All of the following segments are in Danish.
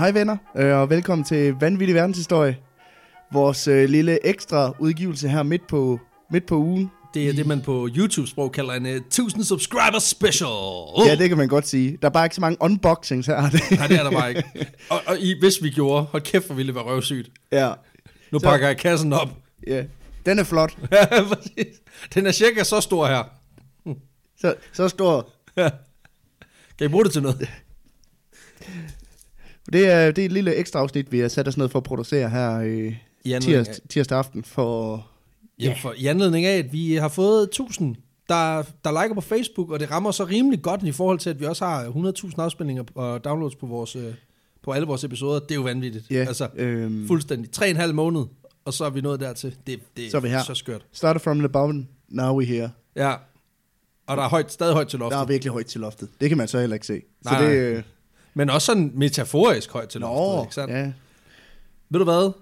Hej venner, øh, og velkommen til Vanvittig Verdenshistorie. Vores øh, lille ekstra udgivelse her midt på, midt på ugen. Det er det, man på YouTube-sprog kalder en uh, 1000 subscribers special. Uh. Ja, det kan man godt sige. Der er bare ikke så mange unboxings her. Nej, det er der bare ikke. Og, og i, hvis vi gjorde, hold kæft, hvor ville det være røvsygt. ja, Nu Så- pakker jeg kassen op. ja. Den er flot. Ja, præcis. Den er cirka så stor her. Så, så stor. Kan I bruge det til noget? Det er, det er et lille ekstra afsnit, vi har sat os ned for at producere her øh, I anledning tirs, af- tirsdag aften. For, Ja. For, I anledning af, at vi har fået 1000, der, der liker på Facebook, og det rammer så rimelig godt i forhold til, at vi også har 100.000 afspilninger og downloads på, vores, øh, på alle vores episoder. Det er jo vanvittigt. ja, Altså, øhm, fuldstændig. Tre og en halv måned, og så er vi nået dertil. Det, det Så er vi her. så skørt. started from the bottom, now we're here. Ja. Og der er højt, stadig højt til Der loftet. er virkelig højt til loftet. Det kan man så heller ikke se. Så Nej, det, nej. Men også sådan metaforisk højt til loftet, ikke sandt? ja. Ved du hvad?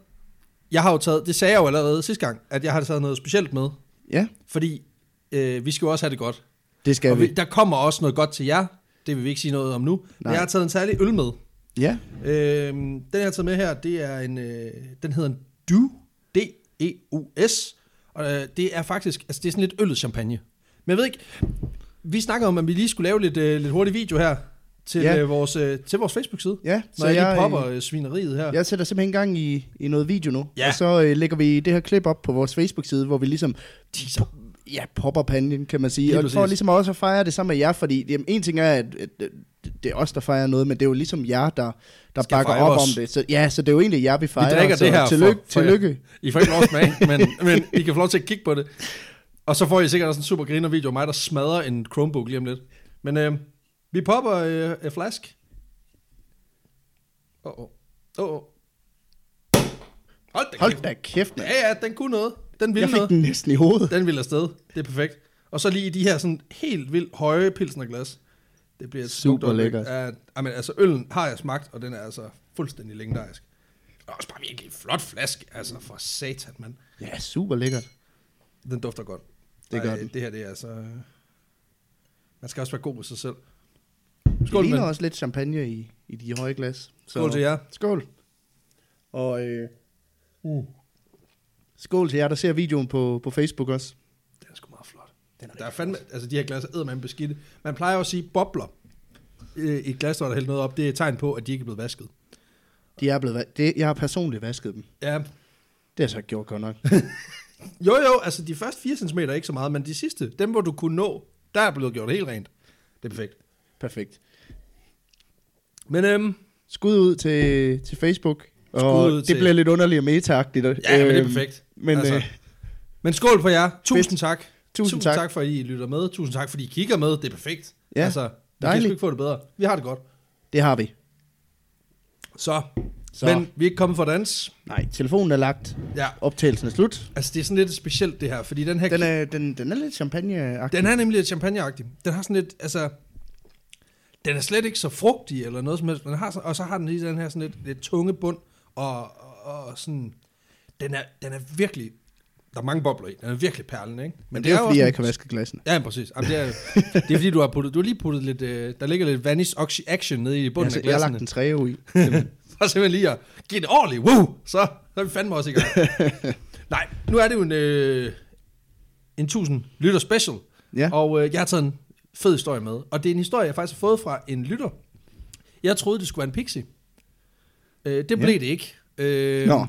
Jeg har jo taget, det sagde jeg jo allerede sidste gang, at jeg har taget noget specielt med. ja, Fordi øh, vi skal jo også have det godt. det skal og vi. vi, der kommer også noget godt til jer. Det vil vi ikke sige noget om nu. Men Nej. jeg har taget en særlig øl med. Ja, Øh, den jeg har taget med her, det er en, øh, den hedder en Du, D-E-U-S. Og øh, det er faktisk, altså det er sådan lidt øllet champagne. Men jeg ved ikke, vi snakker om, at vi lige skulle lave lidt, øh, lidt hurtig video her til, Ja. øh, vores, øh, til vores Facebook-side. ja. Når Så jeg, jeg, lige popper øh, svineriet her. jeg sætter simpelthen gang i, i noget video nu. Ja. Og så øh, lægger vi det her klip op på vores Facebook-side, hvor vi ligesom Teaser. ja, popper panden, kan man sige. Lige og for præcis. ligesom også at fejre det sammen med jer, fordi jamen, en ting er, at, at, at det er os, der fejrer noget, men det er jo ligesom jer, der, der Skal bakker op os. om det. Så, ja, så det er jo egentlig jer, vi fejrer. drikker så det her for- tillykke, for jer. tillykke. I får ikke lov at smage, men, men I kan få lov til at kigge på det. Og så får I sikkert også en super griner video af mig, der smadrer en Chromebook lige om lidt. Men øh, vi popper øh, en flask. Åh, oh, åh. Oh. Oh, Hold da Hold kæft. da kæft, mand. Ja, ja, den kunne noget. Den ville Jeg fik noget. den næsten i hovedet. Den ville afsted. Det er perfekt. Og så lige i de her sådan helt vildt høje pilsnerglas. Det bliver et smukt Super øjeblik. lækkert. Ja, amen, altså øllen har jeg smagt, og den er altså fuldstændig legendarisk. Og også bare virkelig en flot flaske, altså for satan, mand. Ja, super lækkert. Den dufter godt. Det gør den. Det her, det er altså... øh, Man skal også være god ved sig selv. Det Skål, ligner mand. også lidt champagne i, i de høje glas. Så, Skål til jer. Skål. Og øh, uh. skål til jer, der ser videoen på, på Facebook også. Den er sgu meget flot. Den er der er fandme, altså de her glas er man beskidte. Man plejer at sige bobler øh, i et glas, der er hældt noget op. Det er et tegn på, at de ikke er blevet vasket. De er blevet, det, jeg har personligt vasket dem. Ja, Det har jeg så ikke gjort godt nok. Jo, jo, altså de første 4 cm er ikke så meget, men de sidste, dem hvor du kunne nå, der er blevet gjort helt rent. Det er perfekt. Perfekt. Men øhm, Skud ud til, til Facebook. Og Skud ud det til- bliver lidt underligt og meta-agtigt. ja, men det er Øhm, perfekt. Men altså, øh, men skål for jer. Tusind fedt. tak. Tusind tak. tak for, at I lytter med. Tusind tak, fordi I kigger med. Det er perfekt. Ja, altså, vi kan dejligt. ikke få det bedre. Vi har det godt. det har vi. Så. Så. Men vi er ikke kommet for dans. Nej, telefonen er lagt. Ja. Optagelsen er slut. Altså, det er sådan lidt specielt, det her. Fordi den her... Den er, den, den er lidt champagne Den er nemlig lidt champagneagtig. Den har sådan lidt, altså... Den er slet ikke så frugtig eller noget som helst, men den har, sådan- og så har den lige den her sådan lidt, lidt tunge bund, og, og, og sådan... Den er, den er virkelig... Der er mange bobler i. Den er virkelig perlen, ikke? Men det er jo fordi, også jeg ikke har vasket glassen. Ja, præcis. Jamen, det, er, det er fordi, du har, puttet, du har lige puttet lidt... Øh, der ligger lidt vanish oxy action nede i bunden Altså, af jeg har glassene. lagt en træo i. For simpelthen lige at give det ordentligt. Woo! Så, så er vi fandme også i gang. Nej, nu er det jo en, øh, en 1000 lytter special. Ja. Og øh, jeg har taget en fed historie med. Og det er en historie, jeg faktisk har fået fra en lytter. Jeg troede, det skulle være en pixie. Øh, det blev Ja. det ikke. Øh, Nå.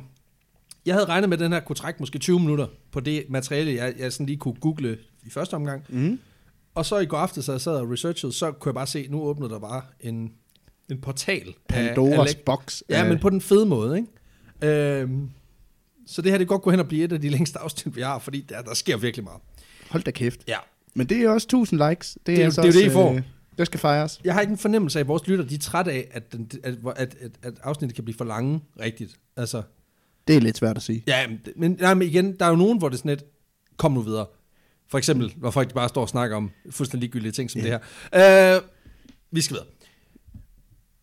Jeg havde regnet med, at den her kunne trække måske 20 minutter på det materiale, jeg, jeg sådan lige kunne google i første omgang. Mm. Og så i går aftes, så jeg sad og researchede, så kunne jeg bare se, nu åbnede der bare en, en portal. af- af Pandoras læk- box. Ja, af- men på den fede måde, ikke? Øhm, så det her, det godt gå hen og blive et af de længste afsnit, vi har, fordi der, der sker virkelig meget. Hold da kæft. Ja. Men det er også 1000 likes. Det, er jo- altså det er jo det, I også, får. øh, det skal fejres. Jeg har ikke en fornemmelse af, at vores lytter, de er trætte af, at, den, at, at, at, at afsnittet kan blive for lange, rigtigt. Altså, Det er lidt svært at sige. ja, men- men, nej, men igen, der er jo nogen, hvor det er sådan lidt, kom nu videre. For eksempel, hvor folk bare står og snakker om fuldstændig ligegyldige ting som Ja. det her. Øh, vi skal videre.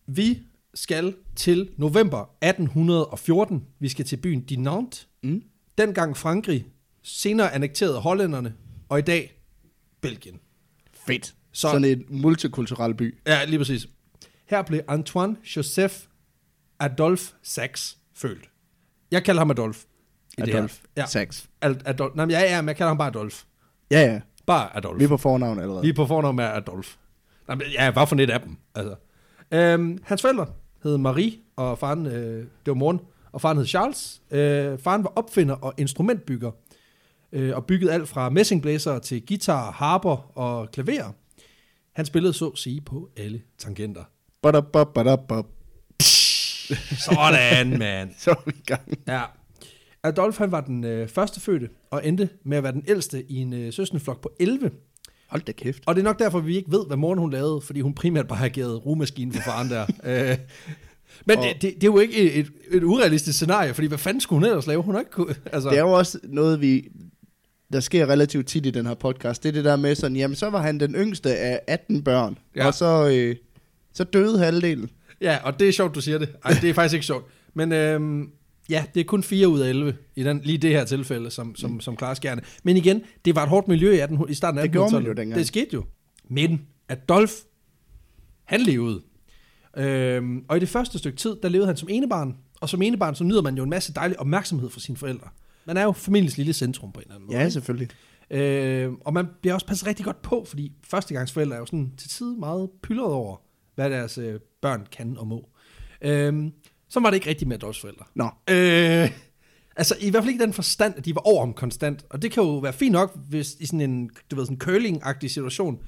Vi skal til november 1814. Vi skal til byen Dinant. Mm. Dengang Frankrig, senere annekterede hollænderne, og i dag Belgien. Fedt. Så- Så. Sådan en multikulturel by. Ja, lige præcis. Her blev Antoine Joseph Adolf Sachs født. Jeg kalder ham Adolf. i. Adolf Ja. Sachs. Ad- Adolf. Nej, men ja, ja, men jeg kalder ham bare Adolf. Ja, ja. Bare Adolf. Vi er på fornavn allerede. Vi er på fornavn med Adolf. Nej, men ja, hvad for net af dem? Altså. Øhm, hans forældre hed Marie, og faren, øh, det var moren, og faren hed Charles. Øh, faren var opfinder og instrumentbygger, øh, og byggede alt fra messingblæser til guitar, harper og klaver. Han spillede så at sige på alle tangenter. Badabab, badabab. Sådan, man. Så er vi i gang. Ja. Adolf han var den øh, første fødte, og endte med at være den ældste i en øh, søskendeflok på 11. Hold da kæft. Og det er nok derfor, vi ikke ved, hvad moren hun lavede, fordi hun primært bare har ageret rugemaskine for faren der. øh, men Og- det, det, det, er jo ikke et, et, et urealistisk scenarie, fordi hvad fanden skulle hun ellers lave? Hun har ikke kunne, altså, Det er jo også noget, vi der sker relativt tit i den her podcast. Det er det der med sådan, jamen så var han den yngste af 18 børn, Ja. og så, øh, så døde halvdelen. Ja, og det er sjovt, du siger det. Ej, det er faktisk ikke sjovt. Men øhm, ja, det er kun 4 ud af 11 i den, lige det her tilfælde, som, som, som klarer skærne. Men igen, det var et hårdt miljø i, 18, i starten af Det gjorde man 1800-tallet. jo dengang. Det skete jo. Men Adolf, han levede. Øhm, og i det første stykke tid, der levede han som enebarn. Og som enebarn, så nyder man jo en masse dejlig opmærksomhed fra sine forældre. Man er jo familiens lille centrum på en eller anden måde. Ja, selvfølgelig. Øh, og man bliver også passet rigtig godt på, fordi førstegangsforældre er jo sådan til tid meget pyldret over, hvad deres øh, børn kan og må. Øh, så var det ikke rigtigt med Adolfs forældre. Nå, Øh, altså i hvert fald ikke den forstand, at de var over ham konstant. Og det kan jo være fint nok, hvis i sådan en, du ved, sådan curling-agtig situation.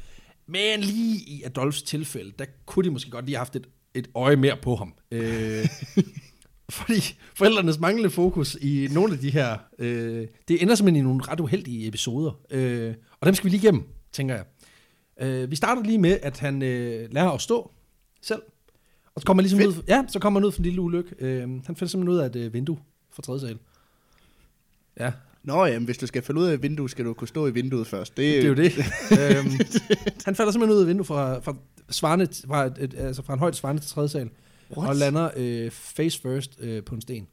Men lige i Adolfs tilfælde, der kunne de måske godt lige have haft et, et øje mere på ham. Øh, fordi forældrenes manglende fokus i nogle af de her, øh, det ender simpelthen i nogle ret uheldige episoder. Øh, og dem skal vi lige igennem, tænker jeg. Øh, vi starter lige med, at han øh, lærer at stå selv. Og så kommer han ligesom ud, ja, så kommer han ud for en lille ulykke. Øh, han finder simpelthen ud af et øh, vindue fra tredje sal. Ja, Nå jamen, hvis du skal falde ud af et vindue, skal du kunne stå i vinduet først. Det, det er jo det. øhm, han falder simpelthen ud af vinduet fra, fra, svarende, fra, et, et, altså fra en højt svarende til tredje sal. What? Og lander øh, face first øh, på en sten.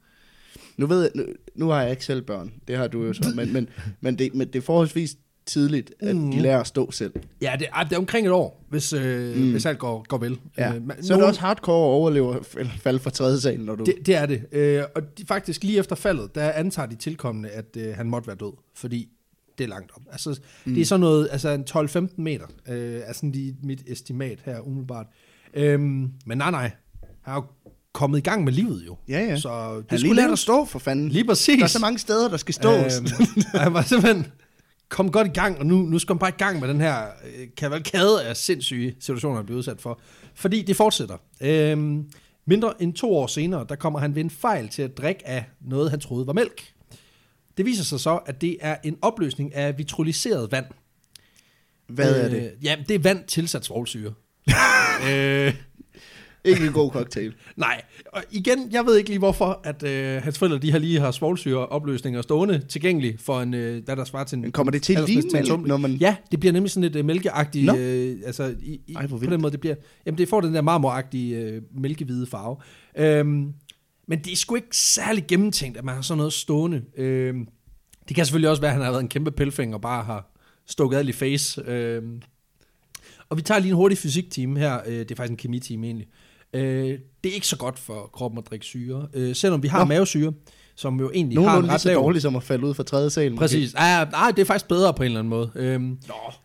Nu ved jeg, nu, nu har jeg ikke selv børn. Det har du jo så. Men, men, men, det, men det er forholdsvis tidligt, at Mhm. de lærer at stå selv. Ja, det, er, det er omkring et år, hvis, øh, mm. Mm. hvis alt går, går vel. Ja. Øh, men Så er det også hardcore at overleve eller falde fra tredje sal, når du... Det, det er det. Øh, og de, faktisk lige efter faldet, der antager de tilkommende, at øh, han måtte være død, fordi det er langt op. Altså, mm. Det er sådan noget, altså en 12-15 meter, øh, er sådan lige mit estimat her umiddelbart. Øhm, men nej, nej, han er jo kommet i gang med livet jo. Ja, ja. Så Han det lige skulle lade at stå, for fanden. Lige præcis. Der er så mange steder, der skal stås. Øhm, han var simpelthen kom godt i gang, og nu, nu skal han bare i gang med den her øh, kavalkade af sindssyge situationer, han bliver udsat for. Fordi det fortsætter. Øhm, mindre end to år senere, der kommer han ved en fejl til at drikke af noget, han troede var mælk. Det viser sig så, at det er en opløsning af vitraliseret vand. Hvad er Øh, det? Ja, det er vand tilsat svovlsyre. øh, Ikke en god cocktail. Nej, og igen, jeg ved ikke lige hvorfor, at øh, hans forældre de har lige har svovlsyreopløsninger stående tilgængelig for en, øh, hvad der svarer til en... Men kommer det til mælk, tumling. når man... Ja, det bliver nemlig sådan lidt øh, mælkeagtigt, øh, altså i, i, Ej, på den måde, det bliver, jamen det får den der marmoragtige øh, mælkehvide farve. Øhm, men det er sgu ikke særlig gennemtænkt, at man har sådan noget stående. Øhm, det kan selvfølgelig også være, at han har været en kæmpe pelfing og bare har stukket alt i face. Øhm, og vi tager lige en hurtig fysiktime her. Øh, det er faktisk en kemitime egentlig. Øh, det er ikke så godt for kroppen at drikke syre. Øh, selvom vi har Nå. mavesyre, som jo egentlig har en ret lav... dårligt som at falde ud fra tredje sal. måske. Præcis. Ja, nej, det er faktisk bedre på en eller anden måde. Øhm,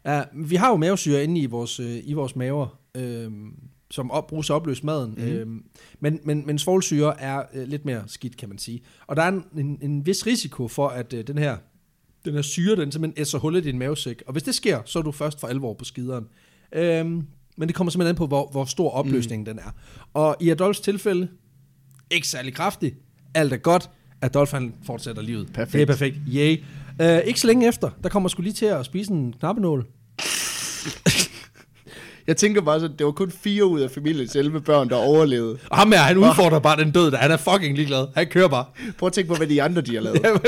ja, vi har jo mavesyre inde i vores, øh, i vores maver, øhm, som op, bruges opløse maden. Mm. Øhm, men, men, men svovlsyre er øh, lidt mere skidt, kan man sige. Og der er en, en, en vis risiko for, at øh, den her den her syre, den simpelthen æsser hullet i din mavesæk. Og hvis det sker, så er du først for alvor på skideren. Øhm, men det kommer simpelthen an på, hvor, hvor stor opløsningen mm. den er. Og i Adolfs tilfælde, ikke særlig kraftig. Alt er godt. Adolf han fortsætter livet. Perfekt. Det er perfekt. Yay. Uh, ikke så længe efter, der kommer skulle lige til at spise en knappenål. Jeg tænker bare, at det var kun fire ud af familiens 11 børn, der overlevede. Og ham her, han udfordrer bare den død, der han er fucking ligeglad. Han kører bare. Prøv at tænke på, hvad de andre de har lavet. Ja, men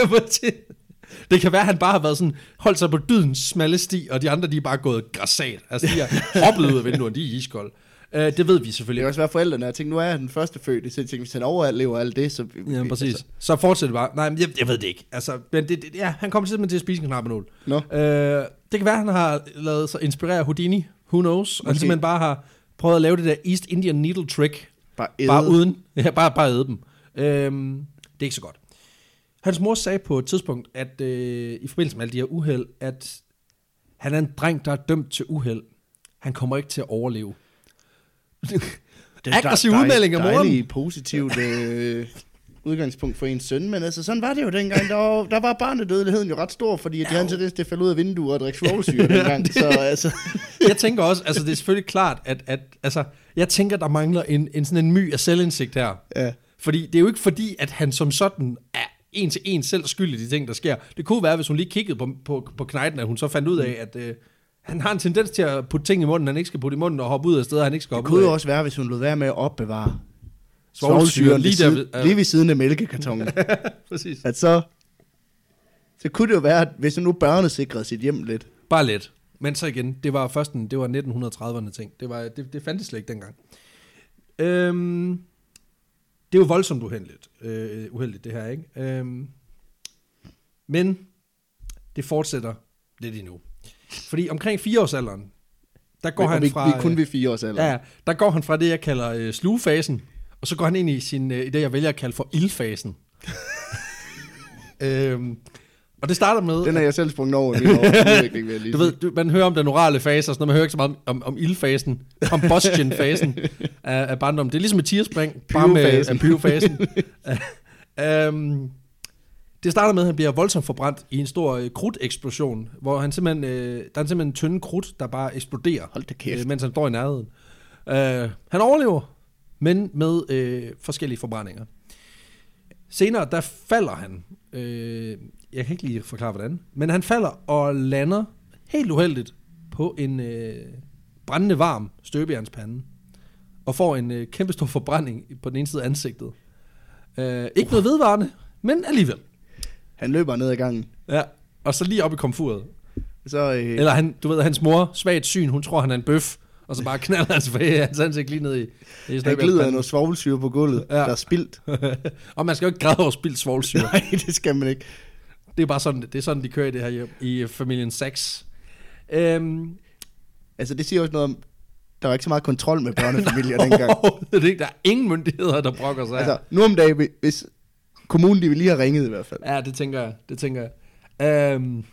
det kan være, at han bare har været sådan, holdt sig på dydens smalle sti, og de andre, de er bare gået græsat. Altså, de har hoppet ud af vinduerne, de er iskolde. Uh, det ved vi Det selvfølgelig kan også være forældrene. Jeg tænkte, nu er jeg den første fødte, så jeg tænkte, hvis han overlever alt det, så... Ja, præcis. Altså. Så fortsætter det bare. Nej, men jeg, jeg ved det ikke. Altså, men det, det, ja, han kommer simpelthen til at spise en knappenål. Nå. Øh, det kan være, at han har lavet sig inspirere Houdini. Who knows? Og Måske. simpelthen bare har prøvet at lave det der East Indian Needle Trick. Bare, æde. Bare uden. Ja, bare, bare æde dem. Øhm, det er ikke så godt. Hans mor sagde på et tidspunkt, at øh, i forbindelse med alle de her uheld, at han er en dreng, der er dømt til uheld. Han kommer ikke til at overleve. Det Aggressiv udmelding af moren. Dejligt positivt øh, udgangspunkt for ens søn, men altså sådan var det jo dengang. Der var, der var barnedødeligheden jo ret stor, fordi de havde en tendens til at falde ud af vinduer og drikke svovlsyre dengang. Så altså, jeg tænker også, altså det er selvfølgelig klart, at, at altså, jeg tænker, der mangler en, en sådan en my af selvindsigt her. ja. Fordi det er jo ikke fordi, at han som sådan er en til en selv skyld i de ting, der sker. Det kunne være, hvis hun lige kiggede på, på, på knejten, at hun så fandt ud af, at øh, han har en tendens til at putte ting i munden, han ikke skal putte i munden, og hoppe ud af steder, han ikke skal Det hoppe kunne ud jo af. også være, hvis hun lod være med at opbevare Svovlsyre svovlsyren lige lige, ved, ja. lige ved siden af mælkekartonen. Præcis. at så, så kunne det jo være, at hvis hun nu børnesikrede sit hjem lidt. Bare let. Men så igen, det var først en, det var 1930'erne ting. Det, var, det, det fandtes slet ikke dengang. Øhm, det er jo voldsomt uheldigt, øh, uheldigt det her, ikke? Øhm, men det fortsætter lidt endnu. Fordi omkring fireårsalderen, der går Og han vi, fra... vi er kun ved fire års alder. Ja, der går han fra det, jeg kalder øh, slugefasen, og så går han ind i sin, øh, det, jeg vælger at kalde for ildfasen. øhm, og det starter med... Den er jeg selv sprunget over min udvikling, vil jeg lige Du ved, du, man hører om den orale fase, og sådan noget, man hører ikke så meget om, om, om ildfasen, combustion-fasen af, af barndommen. Det er ligesom et tierspring, bare med af pyrofasen. um, det starter med, at han bliver voldsomt forbrændt i en stor øh, krudteksplosion, hvor han simpelthen, øh, der er simpelthen en tynde krudt, der bare eksploderer, Hold da kæft. øh, mens han står i nærheden. Uh, han overlever, men med øh, forskellige forbrændinger. Senere, der falder han. Øh, jeg kan ikke lige forklare, hvordan. Men han falder og lander helt uheldigt på en øh, brændende varm støbejernspande. Og får en øh, kæmpe stor forbrænding på den ene side af ansigtet. Øh, ikke noget vedvarende, men alligevel. Han løber ned ad gangen. Ja. Og så lige op i komfuret. Så, øh, Eller han, du ved, hans mor, svagt syn, hun tror, han er en bøf. Og så bare knalder hans, hans ansigt lige ned i, i han glider noget svovlsyre på gulvet, Ja. der er spildt. og man skal jo ikke græde over spildt svovlsyre. Nej, det skal man ikke. Det er bare sådan, det er sådan de kører i det her hjem, i øh, familien Sachs. Øhm, Altså, det siger også noget om, der var ikke så meget kontrol med børnefamilier dengang. det er ikke, der er ingen myndigheder, der brokker sig Altså, nu om dagen, hvis kommunen, de vil lige have ringet i hvert fald. Ja, det tænker jeg. Det tænker jeg. Øhm,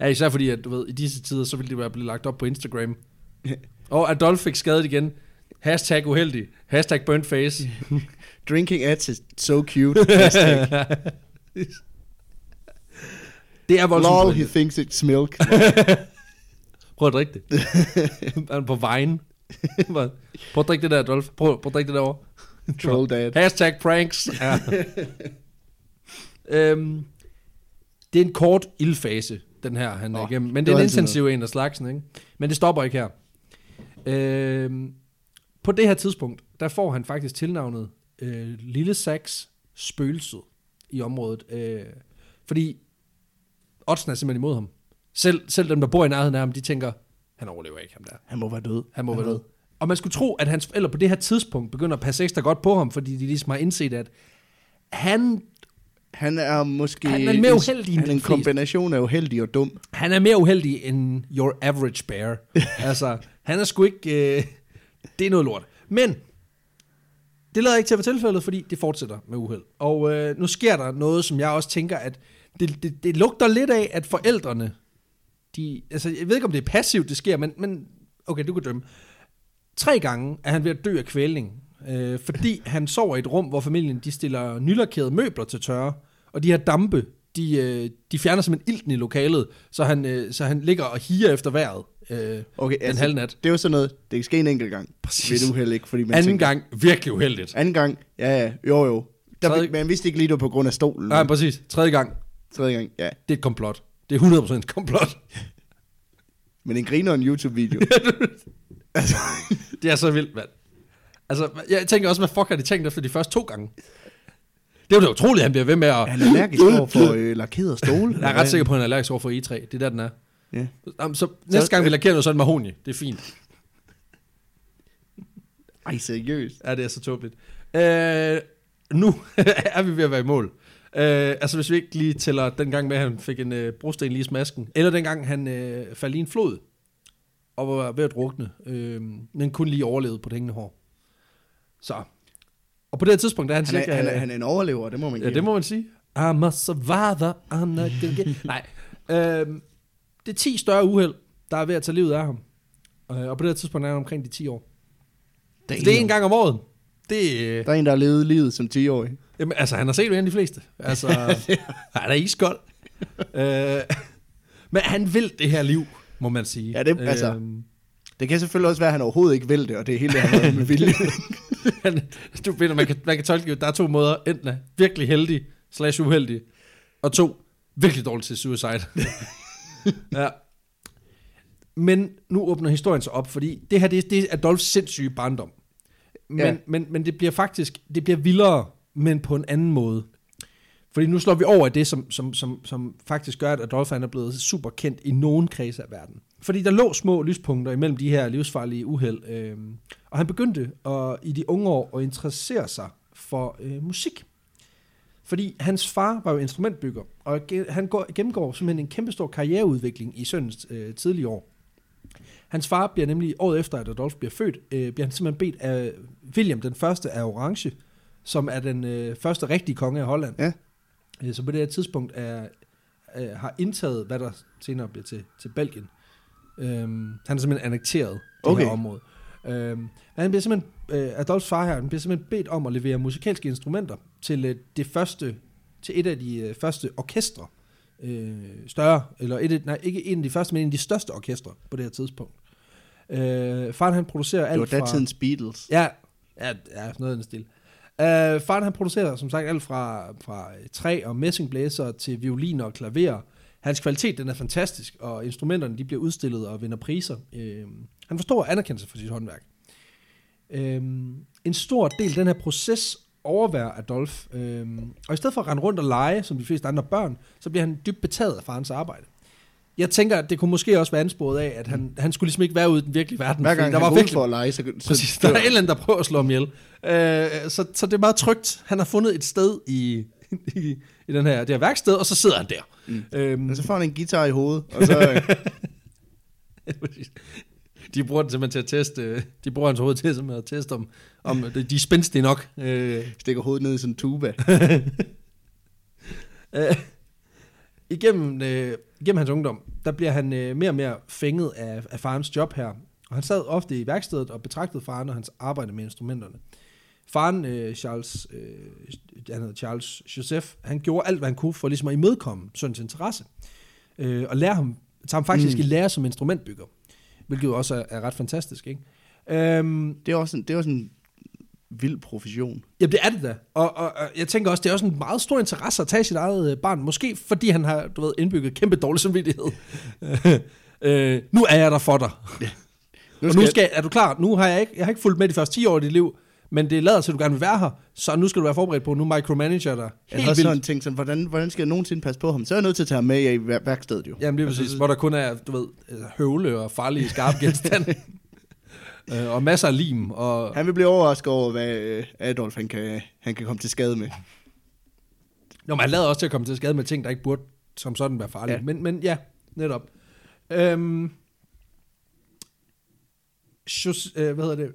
ja, især fordi, at du ved, i disse tider, så ville det være blevet lagt op på Instagram. Og Adolf fik skadet igen. Hashtag uheldig. Hashtag burnt face. Drinking ads is so cute. Hashtag, det er voldsomt. Lol, he thinks it's milk. Prøv at drikke det. Han på vejen. Prøv at drikke det der, Adolf. Prøv, prøv at drikke det derovre. Troll dad. Hashtag pranks. Ja. øhm, det er en kort ildfase, den her, han er Åh, igennem. Men det det er en intensiv en af slagsen, ikke? Men det stopper ikke her. Øhm, på det her tidspunkt, der får han faktisk tilnavnet øh, Lille Sax Spøgelset i området. Øh, fordi oddsen er simpelthen imod ham. Selv, selv dem, der bor i nærheden af ham, de tænker, han overlever ikke ham der. Han må være død. Han må være død. Og man skulle tro, at hans forældre på det her tidspunkt begynder at passe ekstra godt på ham, fordi de ligesom har indset, at han, Han er måske... Han er mere uheldig end Han er en kombination af uheldig og dum. han er mere uheldig end your average bear. altså, han er sgu ikke... Øh, det er noget lort. Men, det lader ikke til at være tilfældet, fordi det fortsætter med uheld. Og øh, nu sker der noget, som jeg også tænker, at det, det, det lugter lidt af, at forældrene, de, altså jeg ved ikke, om det er passivt, det sker, men, men okay, du kan dømme. Tre gange er han ved at dø af kvælning, øh, fordi han sover i et rum, hvor familien de stiller nylakerede møbler til tørre, og de her dampe, de, øh, de fjerner simpelthen ilten i lokalet, så han, øh, så han ligger og higer efter vejret øh, Okay, den halve nat. Det er jo sådan noget, det kan ske en enkelt gang. Præcis. Ved uheld, ikke? Fordi man Anden tænker, gang, virkelig uheldigt. Anden gang, ja, ja, jo, jo. Der, Tredje-. Man vidste ikke lige, det var på grund af stolen. Nej, præcis. Tredje gang, Tredje gang, ja. det er et komplot. Det er 100% et komplot. Men en griner en YouTube-video. altså, Det er så vildt, mand. Altså, jeg tænker også, hvad fuck har de tænkt efter de første to gange? Det er jo utroligt, at han bliver ved med at... han er allergisk over for øh, lakerede stole. Jeg er ret sikker på, at han er allergisk over for E3. Det er der, den er. Ja. Jamen, så næste gang, vi lakerer noget sådan mahoni. Det er fint. Ej, seriøst. Ja, det er så tåbeligt. Øh, nu er vi ved at være i mål. Øh, altså, hvis vi ikke lige tæller den gang med, at han fik en øh, brosten lige i smasken, eller den gang, han øh, faldt i en flod, og var ved at drukne, øh, men kun lige overlevede på det hængende hår. Så. Og på det her tidspunkt, der er han, Han er, cirka... han, er, han er en overlever, det må man Ja, give det må man sige. I'm a survivor. I'm get... Nej. Øhm, det er 10 større uheld, der er ved at tage livet af ham. Øh, og på det her tidspunkt er han omkring de 10 år. Der Så det er en gang om året. Det, øh, Der er en, der har levet livet som 10-årig. Jamen, altså, han har set mere end de fleste. Altså, han er iskold. øh, men han vil det her liv, må man sige. Ja, det- altså- Øhm, Det kan selvfølgelig også være, at han overhovedet ikke vil det, og det er helt det, han med vilje. du ved, man kan, man kan tolke, der er to måder. Enten er virkelig heldig, slash uheldig, og to, virkelig dårlig til suicide. ja. Men nu åbner historien sig op, fordi det her, det, er- det er Adolfs sindssyge barndom. Men, Ja. ja. men, men det bliver faktisk, det bliver vildere, men på en anden måde. Fordi nu slår vi over i det, som, som, som, som faktisk gør, at Adolf er blevet super kendt i nogen kreds af verden. Fordi der lå små lyspunkter imellem de her livsfarlige uheld. Øh, og han begyndte at, i de unge år at interessere sig for øh, musik. Fordi hans far var jo instrumentbygger, og han går, gennemgår simpelthen en kæmpestor karriereudvikling i søndens øh, tidlige år. Hans far bliver nemlig, året efter at Adolf bliver født, øh, bliver han simpelthen bedt af William den første af Orange, som er den øh, første rigtige konge af Holland. Ja. Øh, som på det her tidspunkt er, øh, har indtaget, hvad der senere bliver til, til Belgien. Øhm, han er simpelthen annekteret det Okay. her område. Øhm, han bliver simpelthen, øh, Adolfs far her, han bliver simpelthen bedt om at levere musikalske instrumenter til øh, det første, til et af de øh, første orkestre, øh, større, eller et, af- nej, ikke en af de første, men en af de største orkestre på det her tidspunkt. Øh, faren han producerer alt Det var fra... datidens Beatles. Ja, ja, ja noget i den stil. Uh, faren han producerer som sagt alt fra, fra træ og messingblæser til violiner og klaver. Hans kvalitet den er fantastisk, og instrumenterne de bliver udstillet og vinder priser. Uh, han får stor anerkendelse for sit håndværk. Uh, en stor del af den her proces overværer Adolf, uh, og i stedet for at rende rundt og lege, som de fleste andre børn, så bliver han dybt betaget af farens arbejde. Jeg tænker, at det kunne måske også være ansporet af, at han, han skulle ligesom ikke være ude i den virkelige verden. Hver gang der var virkelig for at lege, så, så Præcis, der er en eller anden, der prøver at slå ham ihjel. Øh, så, så det er meget trygt. Han har fundet et sted i, i, i den her, det her værksted, og så sidder han der. Mm. Øhm, Men så får han en guitar i hovedet, og så... de bruger den simpelthen til at teste, de bruger hans hoved til simpelthen at teste, om, om de de er spændstige nok. Øh, stikker hovedet ned i sådan en tuba. øh, igennem, øh, igennem hans ungdom, der bliver han øh, mere og mere fænget af, af farens job her. Og han sad ofte i værkstedet og betragtede faren og hans arbejde med instrumenterne. Faren, øh, Charles, øh, han hedder Charles Joseph, han gjorde alt, hvad han kunne for ligesom at imødekomme søns interesse. Øh, og lære ham, tage ham faktisk mm. i lære som instrumentbygger. Hvilket jo også er, er ret fantastisk, ikke? Øhm, Det er også en, det er også en vild profession. Jamen, det er det da. Og, og, og jeg tænker også, det er også en meget stor interesse at tage sit eget øh, barn. Måske fordi han har, du ved, indbygget kæmpe dårlig samvittighed. øh, nu er jeg der for dig. Nu og nu skal, er du klar? Nu har jeg ikke, jeg har ikke fulgt med de første 10 år i dit liv, men det lader til, at du gerne vil være her. Så nu skal du være forberedt på, nu micromanager dig. jeg har sådan tænkt sådan, hvordan, hvordan skal jeg nogensinde passe på ham? Så er jeg nødt til at tage ham med i vær- værkstedet jo. Jamen, det er præcis. Altså, Hvor der kun er, du ved, øh, høvle og farlige skarpe genstande. Øh, og masser af lim. Og, Han vil blive overrasket over, hvad øh, Adolf han kan, han kan komme til skade med. Nå, man lader også til at komme til skade med ting, der ikke burde som sådan være farlige. Ja. Men, men ja, netop. Øhm, Jos, øh, hvad hedder det?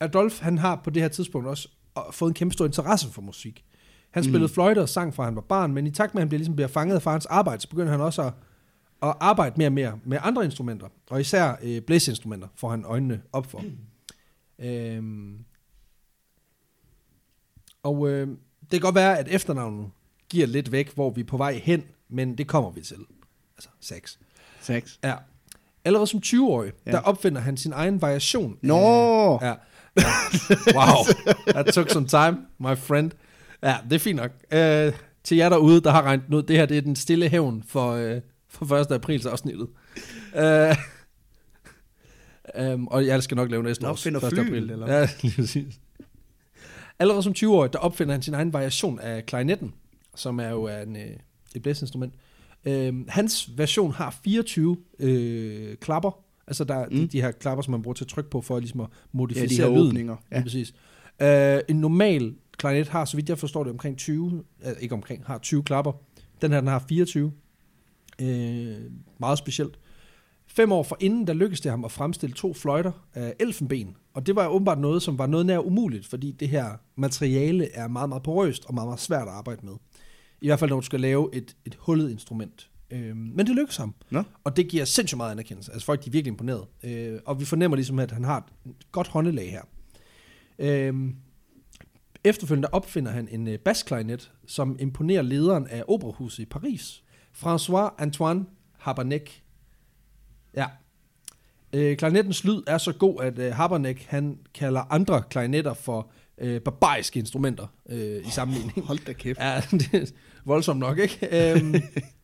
Adolf, han har på det her tidspunkt også fået en kæmpe stor interesse for musik. Han spillede Mm. fløjte og sang fra han var barn, men i takt med, at han bliver, ligesom bliver fanget af farens arbejde, så begynder han også at, at arbejde mere og mere med andre instrumenter. Og især øh, blæsinstrumenter får han øjnene op for. Øhm, og øh, det kan godt være, at efternavnet giver lidt væk, hvor vi er på vej hen, men det kommer vi til. Altså sex. Sex. Ja. Allerede som 20-årig, Ja. der opfinder han sin egen variation. Nå! Af, ja. ja. Wow. That took some time, my friend. Ja, det er fint nok. Uh, til jer derude, der har regnet ud, det her det er den stille hævn for, uh, for 1. aprils afsnittet. Uh, um, og jeg skal nok lave næste års opfinder 1. flyen, april. eller? Ja, lige præcis. Allerede som 20-årig, der opfinder han sin egen variation af klarinetten, som er jo en, øh, et blæsinstrument. Øhm, hans version har 24 øh, klapper, altså der, mm. De, de her klapper, som man bruger til at trykke på, for ligesom at Ja, modificere de her lyden. åbninger. Ja. Ja. præcis. Øh, en normal klarinet har, så vidt jeg forstår det, omkring 20, øh, ikke omkring, har 20 klapper. Den her, den har 24. Øh, meget specielt. Fem år forinden, der lykkedes det ham at fremstille to fløjter af elfenben. Og det var åbenbart noget, som var noget nær umuligt, fordi det her materiale er meget, meget porøst og meget, meget svært at arbejde med. I hvert fald, når du skal lave et, et hullet instrument. Øhm, men det lykkedes ham. Nå. Og det giver sindssygt meget anerkendelse. Altså folk de er virkelig imponeret. Øh, og vi fornemmer ligesom, at han har et godt håndelag her. Øhm, efterfølgende opfinder han en øh, basklarinet, som imponerer lederen af operahuset i Paris. François Antoine Haberneck. Ja. Øh, klarinettens lyd er så god, at øh, Haberneck han kalder andre klarinetter for øh, barbariske instrumenter øh, i sammenligning. Hold da kæft. Ja, det er voldsomt nok, ikke? Øhm,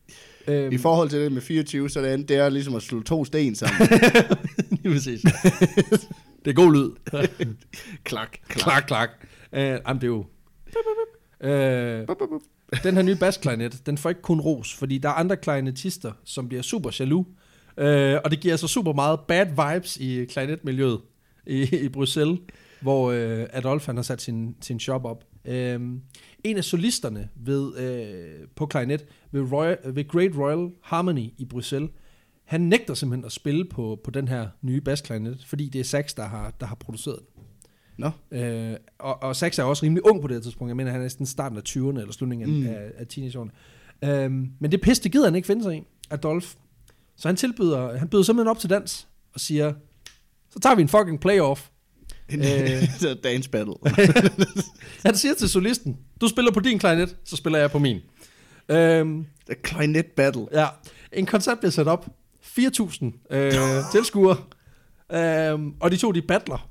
øhm, I forhold til det med 24, så det er, det er ligesom at slå to sten sammen. Lige præcis. det er god lyd. klak, klak, klak. Uh, jamen, det er jo... Uh, den her nye bassklarinet, den får ikke kun ros, fordi der er andre klarinetister, som bliver super jaloux. øh, og det giver altså super meget bad vibes i klarinetmiljøet i, i Bruxelles, hvor øh, Adolf han har sat sin, sin shop op. Øh, en af solisterne ved, øh, på klarinet ved, Royal, ved Great Royal Harmony i Bruxelles, han nægter simpelthen at spille på, på den her nye bassklarinet, fordi det er Sax, der har, der har produceret den. Nå. Øh, og, og Sax er også rimelig ung på det tidspunkt. Jeg mener, han er næsten starten af 20'erne, eller slutningen mm. af, af teenageårene. Øhm, men det pisse, det gider han ikke finde sig i, Adolf. Så han tilbyder, han byder simpelthen op til dans, og siger, så tager vi en fucking playoff. En øh, dance battle. han siger til solisten, du spiller på din klarinet, så spiller jeg på min. Øhm, The clarinet battle. Ja, en koncert bliver sat op. 4.000 øh, tilskuere. Øhm, og de to, de battler.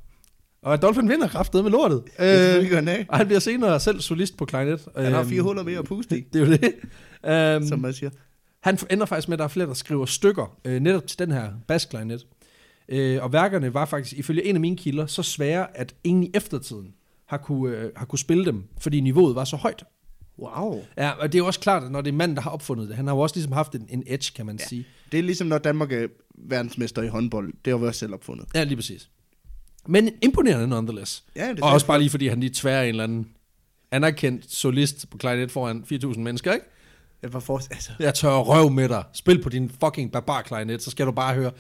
Og Adolfin vinder kraftet med lortet. Det øh, han og han bliver senere selv solist på klarinet. Han har fire huller mere at puste i. Det er jo det. Um, Som man siger. Han ender faktisk med, at der er flere, der skriver stykker øh, netop til den her basklarinet. Øh, og værkerne var faktisk, ifølge en af mine kilder, så svære, at ingen i eftertiden har kunne, øh, har kunne spille dem, fordi niveauet var så højt. Wow. Ja, og det er jo også klart, at når det er manden, der har opfundet det, han har jo også ligesom haft en, en edge, kan man ja. sige. Det er ligesom, når Danmark er verdensmester i håndbold. Det har vi også selv opfundet. Ja, lige præcis. Men imponerende nonetheless. Ja, det og også bare lige fordi han lige tvær en eller anden anerkendt solist på klarinet foran 4.000 mennesker, ikke? Jeg, var for, altså. jeg tør røv med dig. Spil på din fucking barbar klarinet, så skal du bare høre.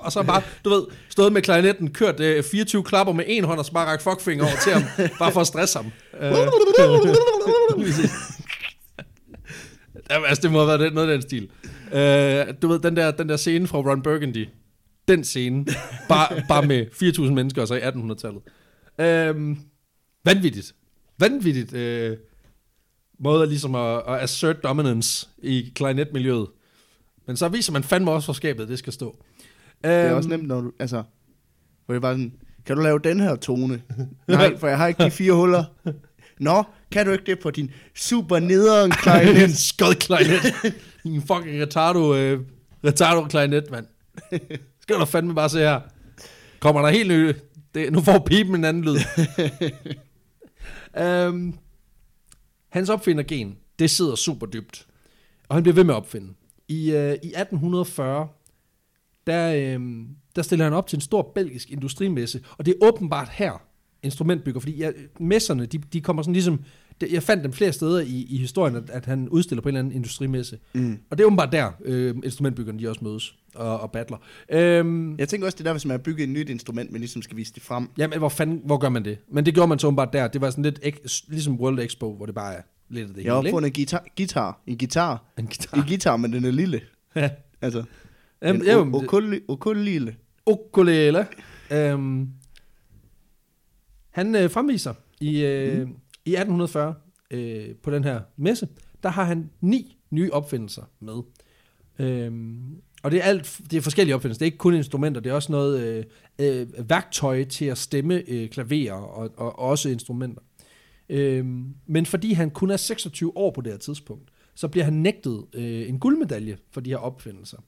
Og så bare, du ved, stået med klarinetten, kørt øh, 24 klapper med en hånd, og så bare rakt fuckfinger over til ham, bare for at stresse ham. altså, det må have været noget af den stil. Uh, du ved, den der, den der scene fra Ron Burgundy, den scene, bare, bare med 4.000 mennesker, og så i 1800-tallet. Uh, vanvittigt. Vanvittigt uh, måde ligesom at, at assert dominance i klarinetmiljøet. Men så viser man fandme også, hvor skabet det skal stå. Det er også nemt, når du, altså, hvor det bare sådan, kan du lave den her tone? Nej, for jeg har ikke de fire huller. Nå, kan du ikke det på din super nederen klarinet? en skød klarinet. en fucking retardo, uh, retardo klarinet, mand. Skal du fandme bare se her. Kommer der helt ny... Det, nu får pipen en anden lyd. um, hans opfindergen, det sidder super dybt. Og han bliver ved med at opfinde. I, uh, i 1840, der, uh, der stiller han op til en stor belgisk industrimesse, og det er åbenbart her, instrumentbygger, fordi ja, messerne, de, de kommer sådan ligesom, det, jeg fandt dem flere steder i, i historien, at, at han udstiller på en eller anden industrimesse. Mm. Og det er åbenbart der, øh, instrumentbyggerne de også mødes og, og battler. Øhm, jeg tænker også, det er der, hvis man har bygget et nyt instrument, men ligesom skal vise det frem. Jamen, hvor fanden, hvor gør man det? Men det gjorde man så åbenbart der. Det var sådan lidt ek, ligesom World Expo, hvor det bare er lidt af det Jeg har opfundet en guitar, guitar, en guitar. En guitar. En guitar, men den er lille. Ja. Altså, Jamen, en jamen, ukulele. Ukulele. Øhm, han øh, fremviser i, øh, mm. I 1840 øh, på den her messe, der har han ni nye opfindelser med. Øhm, og det er alt, det er forskellige opfindelser. Det er ikke kun instrumenter, det er også noget øh, øh, værktøj til at stemme øh, klaverer og, og, og også instrumenter. Øhm, men fordi han kun er 26 år på det her tidspunkt, så bliver han nægtet øh, en guldmedalje for de her opfindelser.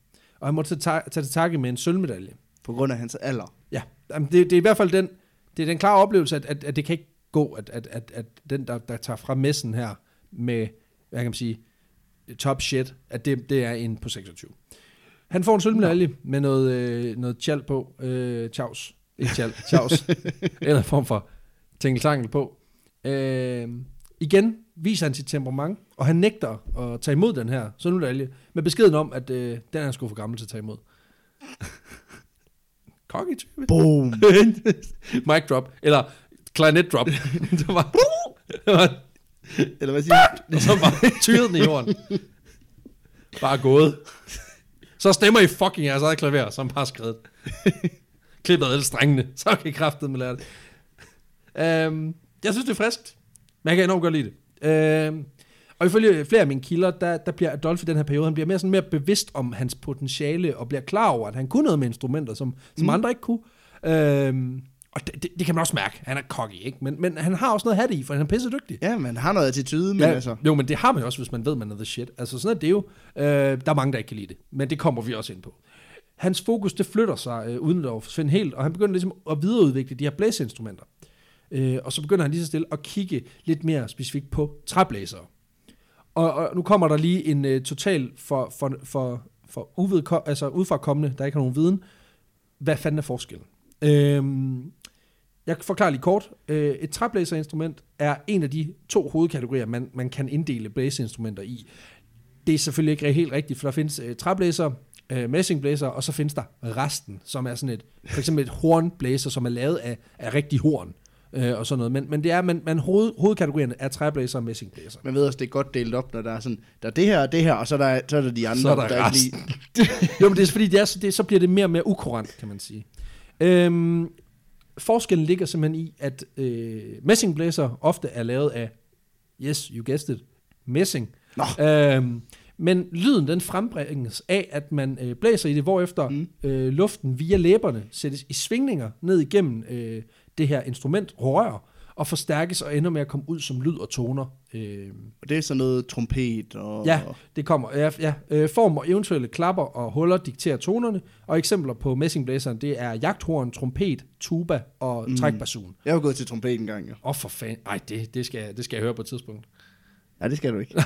Og han må tage, tage til takke med en sølvmedalje. På grund af hans alder? Ja, Jamen, det, det er i hvert fald den, det er den klare oplevelse, at, at, at det kan ikke gå, at, at, at, at den, der, der tager fra messen her med, hvad kan man sige, top shit, at det, det er en på 26. Han får en sølvmedalje med noget, øh, noget tjal på, øh, tjavs, ikke tjal, tjavs, eller en form for tingeltangel på. Øh, igen viser han sit temperament, og han nægter at tage imod den her sundmedalje, med beskeden om, at øh, den er han sgu for gammel til at tage imod. Cocky type. Boom. Mic drop, eller clarinet drop. det var, det var Eller hvad siger du? og så bare tyret den i jorden. Bare gået. Så stemmer I fucking jeres eget klaver, som bare skrevet. Klippet alle strengene, så kan I kraftet med lære det. Um, jeg synes, det er friskt, men jeg kan enormt godt lide det. Um, og ifølge flere af mine kilder, der, der bliver Adolf i den her periode, han bliver mere, sådan mere bevidst om hans potentiale, og bliver klar over, at han kunne noget med instrumenter, som, som Mm. andre ikke kunne. Um, og det, det, det, kan man også mærke. Han er cocky, ikke? Men, men han har også noget hat i, for han er pisse dygtig. Ja, man har noget attitude, men Ja, altså... Jo, men det har man jo også, hvis man ved, man er the shit. Altså sådan er det jo. Øh, der er mange, der ikke kan lide det. Men det kommer vi også ind på. Hans fokus, det flytter sig, øh, uden at forsvinde helt, og han begynder ligesom at videreudvikle de her blæseinstrumenter. Øh, og så begynder han lige så stille at kigge lidt mere specifikt på træblæsere. Og, og nu kommer der lige en øh, total for, for, for, for uvedkom, altså udfrakommende, der ikke har nogen viden. Hvad fanden er forskellen? Øhm, jeg forklarer lige kort. Øh, et træblæserinstrument er en af de to hovedkategorier, man, man kan inddele blæseinstrumenter i. Det er selvfølgelig ikke helt rigtigt, for der findes øh, træblæser, øh, messingblæser, og så findes der resten, som er sådan et, for eksempel et hornblæser, som er lavet af, af rigtig horn, øh, og sådan noget. Men, men det er, man, man hoved, hovedkategorierne er træblæser og messingblæser. Man ved også, det er godt delt op, når der er sådan, der er det her og det her, og så er der, så er der de andre, Så er der der ikke lige... jo, men det er fordi, det er, så- det, så bliver det mere og mere ukurant, kan man sige. Øhm, forskellen ligger simpelthen i, at øh, messingblæser ofte er lavet af, yes, you guessed it, messing. Nå. Øhm, men lyden den frembringes af, at man øh, blæser i det, hvorefter Mm. øh, luften via læberne sættes i svingninger ned igennem øh, det her instrument, rør, og forstærkes og ender med at komme ud som lyd og toner. Øh, Og det er sådan noget trompet og... Ja, det kommer. Ja, ja. Øh, form og eventuelle klapper og huller dikterer tonerne, og eksempler på messingblæseren, det er jagthorn, trompet, tuba og Mm. trækbasun. Jeg har gået til trompet en gang, jo. Åh, oh, for fanden. Ej, det, det, skal, jeg- det skal jeg høre på et tidspunkt. Ja, det skal du ikke.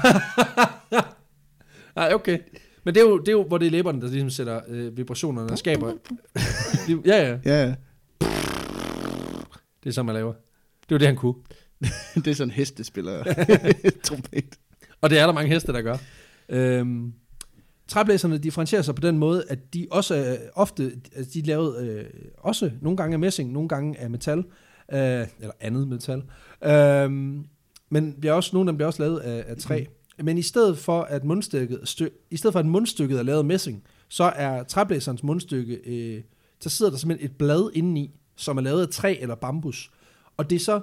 Nej, okay. Men det er, jo, det er jo, hvor det er læberne, der ligesom sætter øh, vibrationerne og skaber... ja, ja. Ja, ja. Det er så, man laver. Det er jo det, han kunne. det er sådan en hestespiller trompet. Og det er der mange heste, der gør. Øhm, træblæserne differentierer sig på den måde, at de også øh, ofte, altså de er lavet øh, også nogle gange af messing, nogle gange af metal, øh, eller andet metal. Øhm, men bliver også, nogle af dem bliver også lavet af, af træ. Men i stedet for at mundstykket, stø, i stedet for at mundstykket er lavet af messing, så er træblæserens mundstykke, øh, så sidder der simpelthen et blad indeni, som er lavet af træ eller bambus. Og det er så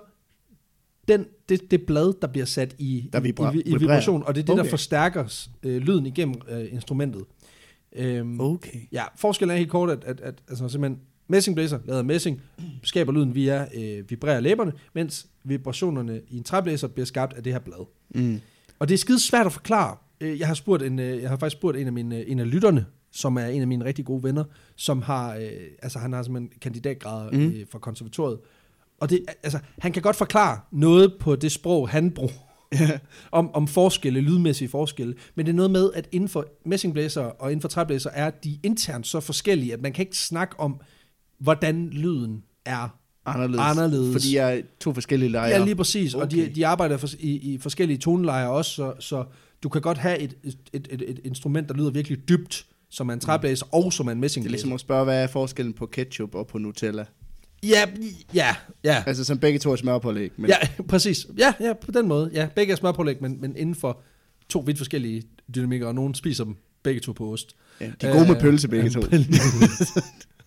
den, det, det blad, der bliver sat i, Der vibra- i, i vibration, og det er det, okay. Der forstærker øh, lyden igennem øh, instrumentet. Øhm, Okay. Ja, forskellen er helt kort, at, at, at altså simpelthen messingblæser, lavet af messing, skaber lyden via øh, vibrerer læberne, mens vibrationerne i en træblæser bliver skabt af det her blad. Mm. Og det er skide svært at forklare. Øh, Jeg har, spurgt en, øh, jeg har faktisk spurgt en af, mine, en af lytterne, som er en af mine rigtig gode venner, som har, øh, altså han har simpelthen kandidatgrader mm. øh, fra konservatoriet. Og det, altså, han kan godt forklare noget på det sprog, han bruger, om, om forskelle, lydmæssige forskelle. Men det er noget med, at inden for messingblæser og inden for træblæser er de internt så forskellige, at man kan ikke snakke om, hvordan lyden er. Anderledes. Anderledes. Fordi jeg er to forskellige lejre. Ja, lige præcis. Okay. Og de, de arbejder for, i, i forskellige tonelejer også, så, så du kan godt have et, et, et, et instrument, der lyder virkelig dybt, som er en træblæser, mm. og som er en Det er messingblæser. ligesom at spørge, hvad er forskellen på ketchup og på Nutella? Ja, ja, ja. Altså, som begge to er smørpålæg. Men Ja, præcis. Ja, ja, på den måde. Ja, begge er smørpålæg, men, men inden for to vidt forskellige dynamikker, og nogen spiser dem begge to på ost. ja, de er gode med Øh, pølse begge to.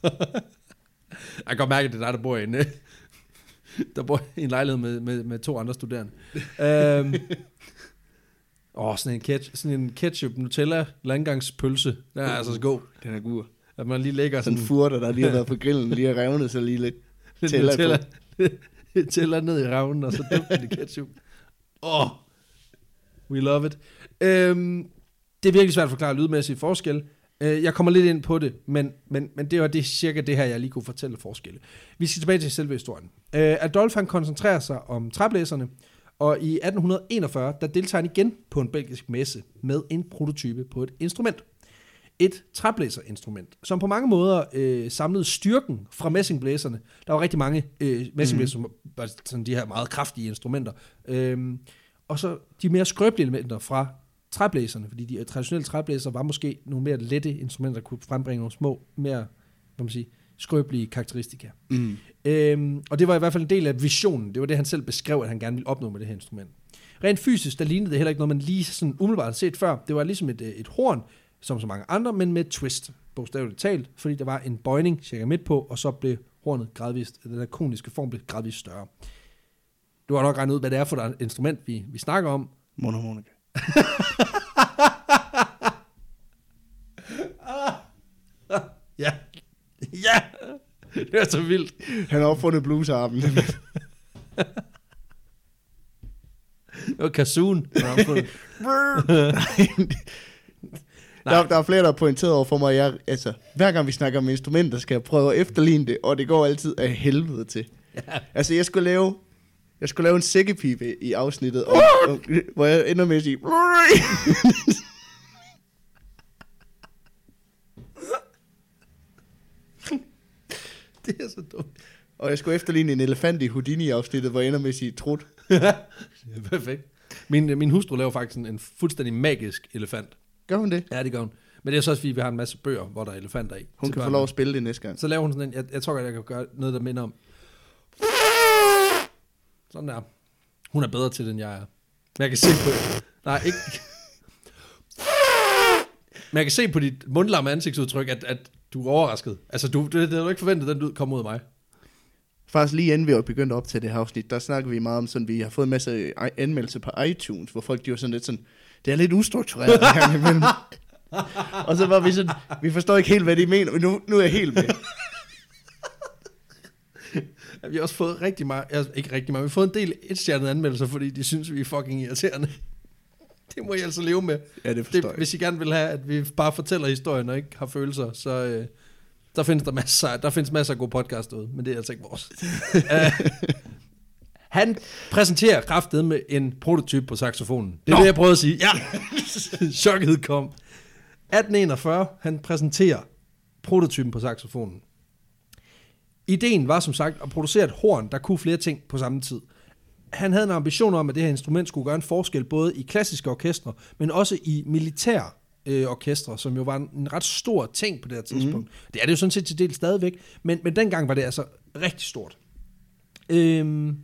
Jeg kan godt mærke, at det er dig, der bor i en, øh, der bor i en lejlighed med, med, med to andre studerende. øhm, åh, sådan en, ketchup, sådan en ketchup Nutella landgangspølse. Den er altså så god. Den er god. At man lige lægger Sådan sådan en furter, der lige har været på grillen, lige har revnet sig lige lidt. tæller Nutella, tæller ned i ravnen, og så døber det ketchup. Åh, oh, we love it. Øhm, det er virkelig svært at forklare lydmæssige forskel. Øh, Jeg kommer lidt ind på det, men, men, men det var det, cirka det her, jeg lige kunne fortælle forskelle. Vi skal tilbage til selve historien. Øh, Adolf han koncentrerer sig om træblæserne, og i 1841, der deltager han igen på en belgisk messe med en prototype på et instrument. Et træblæserinstrument, som på mange måder øh, samlede styrken fra messingblæserne. Der var rigtig mange øh, messingblæser, som var sådan de her meget kraftige instrumenter. Øhm, og så de mere skrøbelige elementer fra træblæserne, fordi de traditionelle træblæser var måske nogle mere lette instrumenter, der kunne frembringe nogle små, mere, hvad man sige, skrøbelige karakteristika. Mm. Øhm, og det var i hvert fald en del af visionen. Det var det, han selv beskrev, at han gerne ville opnå med det her instrument. Rent fysisk, der lignede det heller ikke noget, man lige sådan umiddelbart har set før. Det var ligesom et, øh, et horn, som så mange andre, men med et twist, bogstaveligt talt, fordi der var en bøjning cirka midt på, og så blev hornet gradvist, den der koniske form blev gradvist større. Du har nok regnet ud, hvad det er for et instrument, vi, vi snakker om. Mundharmonika. Ja. Ja! Det er så vildt. Han har opfundet bluesarmen. Det var Kazoon. der, der er flere, der har pointeret over for mig, jeg, altså, hver gang vi snakker om instrumenter, skal jeg prøve at efterligne det, og det går altid af helvede til. Ja. Altså, jeg skulle lave, jeg skulle lave en sækkepipe i afsnittet, og, og, hvor jeg ender med at sige... det er så dumt. Og jeg skulle efterligne en elefant i Houdini-afsnittet, hvor jeg ender med at sige trut. Ja, perfekt. Min, min hustru laver faktisk en, en fuldstændig magisk elefant. Gør hun det? Ja, det gør hun. Men det er så også, fordi vi har en masse bøger, hvor der er elefanter i. Hun kan få børnene. lov at spille det næste gang. Så laver hun sådan en, jeg, jeg tror godt, jeg kan gøre noget, der minder om. Sådan der. Hun er bedre til det, end jeg er. Men jeg kan se på... Nej, ikke... Men jeg kan se på dit mundlamme ansigtsudtryk, at, at du er overrasket. Altså, du, det, det havde du ikke forventet, den lyd kom ud af mig. Faktisk lige inden vi var begyndt op til det her afsnit, der snakkede vi meget om sådan, vi har fået en masse anmeldelser på iTunes, hvor folk de var sådan lidt sådan, det er lidt ustruktureret en gang imellem. Og så var vi sådan, vi forstår ikke helt, hvad de mener, men nu, nu er jeg helt med. Vi har også fået rigtig meget, altså, ikke rigtig meget, vi har fået en del etstjernede anmeldelser, fordi de synes, vi er fucking irriterende. Det må I altså leve med. Ja, det forstår Det, jeg. hvis I gerne vil have, at vi bare fortæller historien og ikke har følelser, så øh, der findes der masser, der findes masser af gode podcast derude, men det er altså ikke vores. han præsenterer kraftet med en prototype på saxofonen. Det er Nå. det, jeg prøvede at sige. Ja, chokket kom. 1841, han præsenterer prototypen på saxofonen. Ideen var som sagt at producere et horn, der kunne flere ting på samme tid. Han havde en ambition om, at det her instrument skulle gøre en forskel både i klassiske orkestre, men også i militære øh, orkestre, som jo var en, en ret stor ting på det her tidspunkt. Mm. Det er det jo sådan set til del stadigvæk, men, men dengang var det altså rigtig stort. Øhm,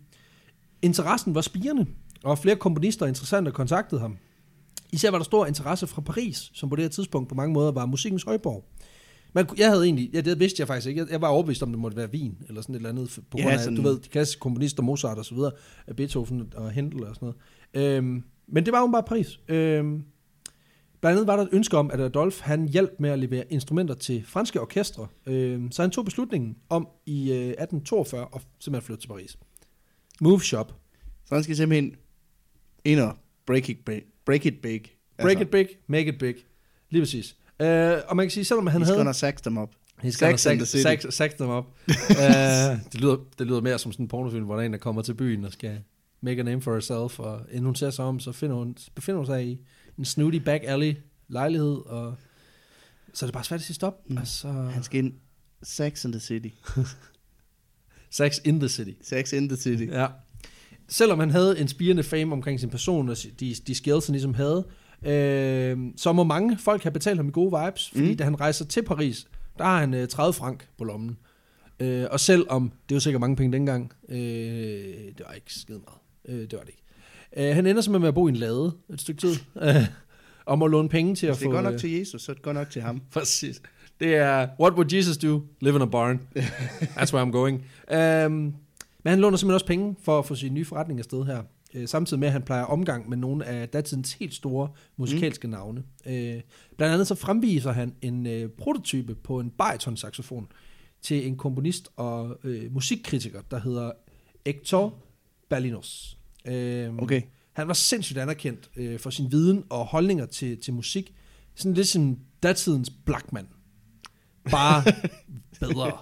interessen var spirende, og flere komponister og interessante kontaktede ham. Især var der stor interesse fra Paris, som på det her tidspunkt på mange måder var musikkens højborg. Man, jeg havde egentlig, ja, det vidste jeg faktisk ikke, jeg, jeg var overbevist om, det måtte være Wien, eller sådan et eller andet, på Ja, grund af, sådan- du ved, de klassiske komponister, Mozart og så videre, Beethoven og Händel og sådan noget. Øhm, men det var jo bare Paris. Øhm, blandt andet var der et ønske om, at Adolf han hjalp med at levere instrumenter til franske orkestre, øhm, så han tog beslutningen om i øh, 1842 at simpelthen flytte til Paris. Move shop. Så han skal simpelthen ind og break it big. Break it big. Break it big, make it big. Lige præcis. Øh, og man kan sige, selvom han Han havde... gonna sax dem op. He's gonna and the sax them up. uh, det, lyder, det lyder mere som sådan en pornofilm, hvor der er en, der kommer til byen og skal make a name for herself, og inden hun ser sig om, så finder hun, befinder hun sig i en snooty back alley lejlighed, og så er det bare svært at sige stop. Mm. Mm. Altså, Han skal ind. Sex in the city. sex in the city. Sex in the city. Ja. Selvom han havde en spirende fame omkring sin person, og de, de skills, han ligesom havde, øh, så må mange folk have betalt ham i gode vibes, fordi Mm. da han rejser til Paris, der har han øh, 30 frank på lommen. Øh, og selvom, det var sikkert mange penge dengang, øh, det var ikke skide meget. Øh, det var det ikke. Øh, han ender simpelthen med at bo i en lade et stykke tid, øh, og må låne penge til Hvis at det få... er godt nok øh, til Jesus, så er det godt nok til ham. Præcis. Det er, what would Jesus do? Live in a barn. That's where I'm going. Um, men han låner simpelthen også penge for at få sin nye forretning afsted her. Øh, samtidig med, at han plejer omgang med nogle af datidens helt store musikalske mm. navne. Øh, blandt andet så fremviser han en øh, prototype på en bariton-saxofon til en komponist og øh, musikkritiker, der hedder Hector Balinos. Øh, Okay. han var sindssygt anerkendt øh, for sin viden og holdninger til, til musik. Sådan lidt som datidens Blackman. Bare bedre.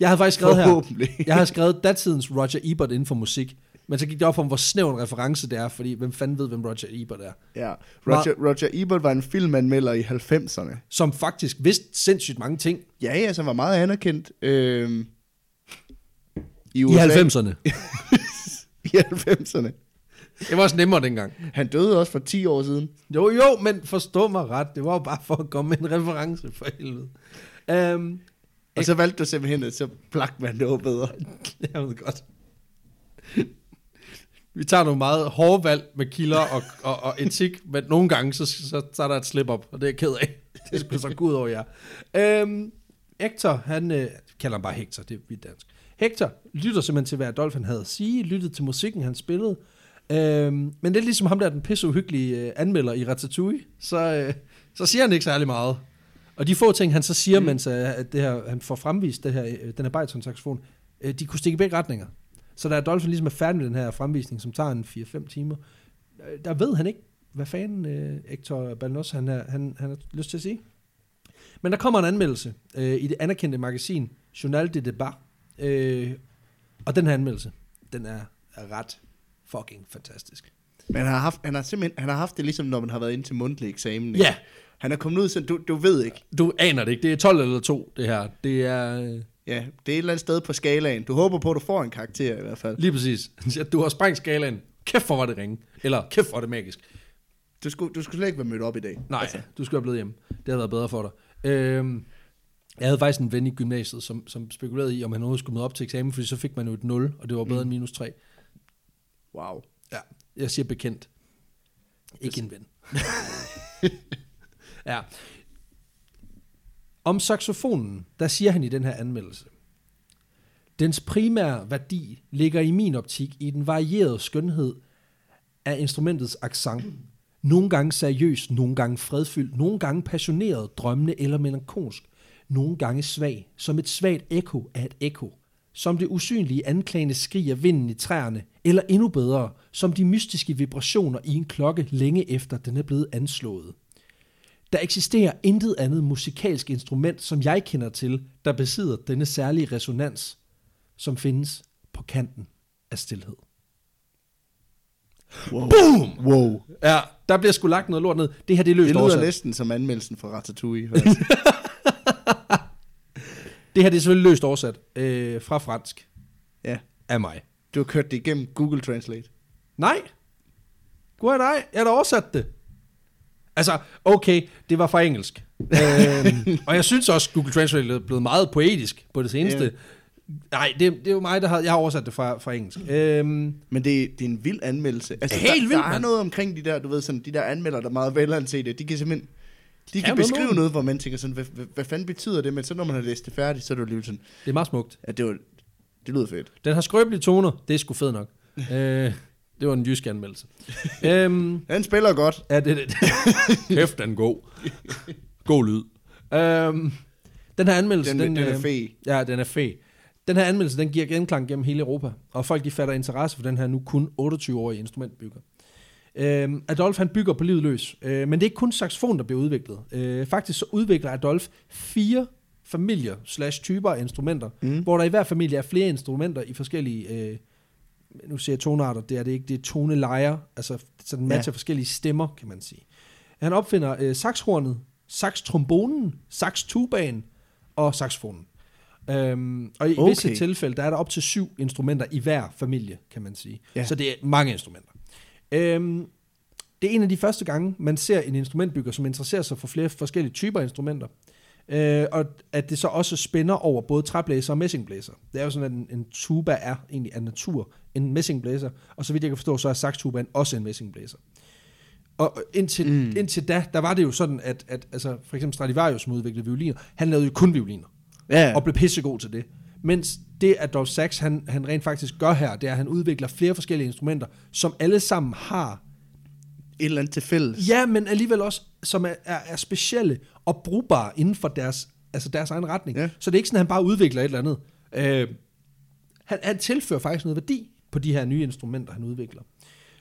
Jeg havde faktisk skrevet her, jeg havde skrevet datidens Roger Ebert inden for musik. Men så gik det op for, mig, hvor snæv en reference det er, fordi hvem fanden ved, hvem Roger Ebert er. Ja. Roger, Roger Ebert var en filmanmelder i 90'erne. Som faktisk vidste sindssygt mange ting Ja, ja, som var meget anerkendt. Øhm, I i USA. 90'erne. I 90'erne. Det var også nemmere dengang. Han døde også for 10 år siden. Jo, jo, men forstå mig ret. Det var jo bare for at komme med en reference for helvede. Um, Og så valgte du simpelthen, at så Blackman det var bedre. jeg ved godt. Vi tager nogle meget hårde valg med kilder og, og, og etik, men nogle gange, så, så, så er der et slip-up, og det er jeg ked af. Det skulle så gå ud over jer. Um, Hector, han øh, kalder ham bare Hector, det er vidt dansk. Hector lytter simpelthen til, hvad Adolf han havde at sige, lyttede til musikken, han spillede. Øhm, men det er ligesom ham der, den pisse uhyggelige øh, anmelder i Ratatouille, så, øh, så siger han ikke særlig meget. Og de få ting, han så siger, mm. mens øh, at det her, han får fremvist det her, øh, den her bariton-saxofon, øh, de kunne stikke i begge retninger. Så da Adolf ligesom er færdig med den her fremvisning, som tager en 4-5 timer, der ved han ikke, hvad fanden øh, Hector Balnos han, er, han, han har lyst til at sige. Men der kommer en anmeldelse øh, i det anerkendte magasin Journal de Debat, øh, og den her anmeldelse, den er, er ret fucking fantastisk. Men han har, haft, han har simpelthen han har haft det ligesom, når man har været inde til mundtlig eksamen. ikke? Ja, Han er kommet ud sådan, du, du ved ikke. du aner det ikke. Det er 12 eller 2, det her. Det er øh, Ja, det er et eller andet sted på skalaen. Du håber på, at du får en karakter i hvert fald. lige præcis. Du har sprængt skalaen. Kæft for var det ringe. Eller kæft for det magisk. Du skulle, du skulle slet ikke være mødt op i dag. Nej, altså. du skulle have blevet hjemme. Det havde været bedre for dig. Øhm, jeg havde faktisk en ven i gymnasiet, som, som spekulerede i, om han overhovedet skulle møde op til eksamen, fordi så fik man jo et 0, og det var bedre mm. end minus 3. Wow. Ja, jeg siger bekendt. Ikke en ven. ja. Om saxofonen, der siger han i den her anmeldelse, dens primære værdi ligger i min optik i den varierede skønhed af instrumentets accent. Nogle gange seriøs, nogle gange fredfyldt, nogle gange passioneret, drømmende eller melankolsk, nogle gange svag, som et svagt ekko af et ekko, som det usynlige anklagende skrig af vinden i træerne, eller endnu bedre, som de mystiske vibrationer i en klokke længe efter den er blevet anslået. Der eksisterer intet andet musikalsk instrument, som jeg kender til, der besidder denne særlige resonans, som findes på kanten af stillhed. Wow. Boom! Wow. Ja, der bliver sgu lagt noget lort ned. Det her, det er løst Det lyder næsten som anmeldelsen fra Ratatouille. Det her, det er selvfølgelig løst oversat øh, fra fransk ja. af mig. Du har kørt det igennem Google Translate. Nej. Gud nej, jeg har da oversat det. Altså, okay, det var fra engelsk. øhm, og jeg synes også, Google Translate er blevet meget poetisk på det seneste. Ja. Nej, det, det er jo mig, der har, jeg har oversat det fra, fra engelsk. Øhm, Men det, det er en vild anmeldelse. Altså, Helt der, vildt, der er mand. noget omkring de der, du ved, sådan, de der anmeldere, der er meget velansete. De kan simpelthen de kan kan beskrive noget. noget, hvor man tænker sådan, hvad, hvad, hvad fanden betyder det? Men så når man har læst det færdigt, så er det jo lige sådan, det er meget smukt. at det, var, det lyder fedt. Den har skrøbelige toner, det er sgu fedt nok. øh, det var en jysk anmeldelse. øhm, Han spiller godt. Ja, det, det, Kæft, den god. God lyd. Øhm, den her anmeldelse, Den, den, den er øh, fed. Ja, den er fed. Den her anmeldelse, den giver genklang gennem hele Europa, og folk de fatter interesse for den her nu kun 28-årige instrumentbygger. Øhm, Adolf han bygger på livet løs, øh, men det er ikke kun saxofon, der bliver udviklet. Øh, faktisk så udvikler Adolf fire familier slash typer af instrumenter, mm. hvor der i hver familie er flere instrumenter i forskellige, øh, nu siger jeg tonarter, det er det ikke, det er tonelejer, altså så den matcher ja. forskellige stemmer, kan man sige. Han opfinder øh, saxhornet, saxtrombonen, saxtubaen og saxofonen. Øhm, og i okay. Visse tilfælde, der er der op til syv instrumenter i hver familie, kan man sige. Ja. Så det er mange instrumenter. Øhm, det er en af de første gange, man ser en instrumentbygger, som interesserer sig for flere forskellige typer instrumenter. Øh, og at det så også spænder over både træblæser og messingblæser. Det er jo sådan, at en, en tuba er egentlig af natur en messingblæser, og så vidt jeg kan forstå, så er saxtubaen også en messingblæser. Og indtil, mm. indtil da, der var det jo sådan, at, at altså, for eksempel Stradivarius, som udviklede violiner, han lavede jo kun violiner Ja, og blev pissegod til det. Mens det, at Dolph Sachs, han, han rent faktisk gør her, det er, at han udvikler flere forskellige instrumenter, som alle sammen har, et eller andet til fælles. ja, men alligevel også, som er, er, er specielle og brugbare inden for deres, altså deres egen retning. Ja. Så det er ikke sådan, at han bare udvikler et eller andet. Øh, han, han tilfører faktisk noget værdi på de her nye instrumenter, han udvikler.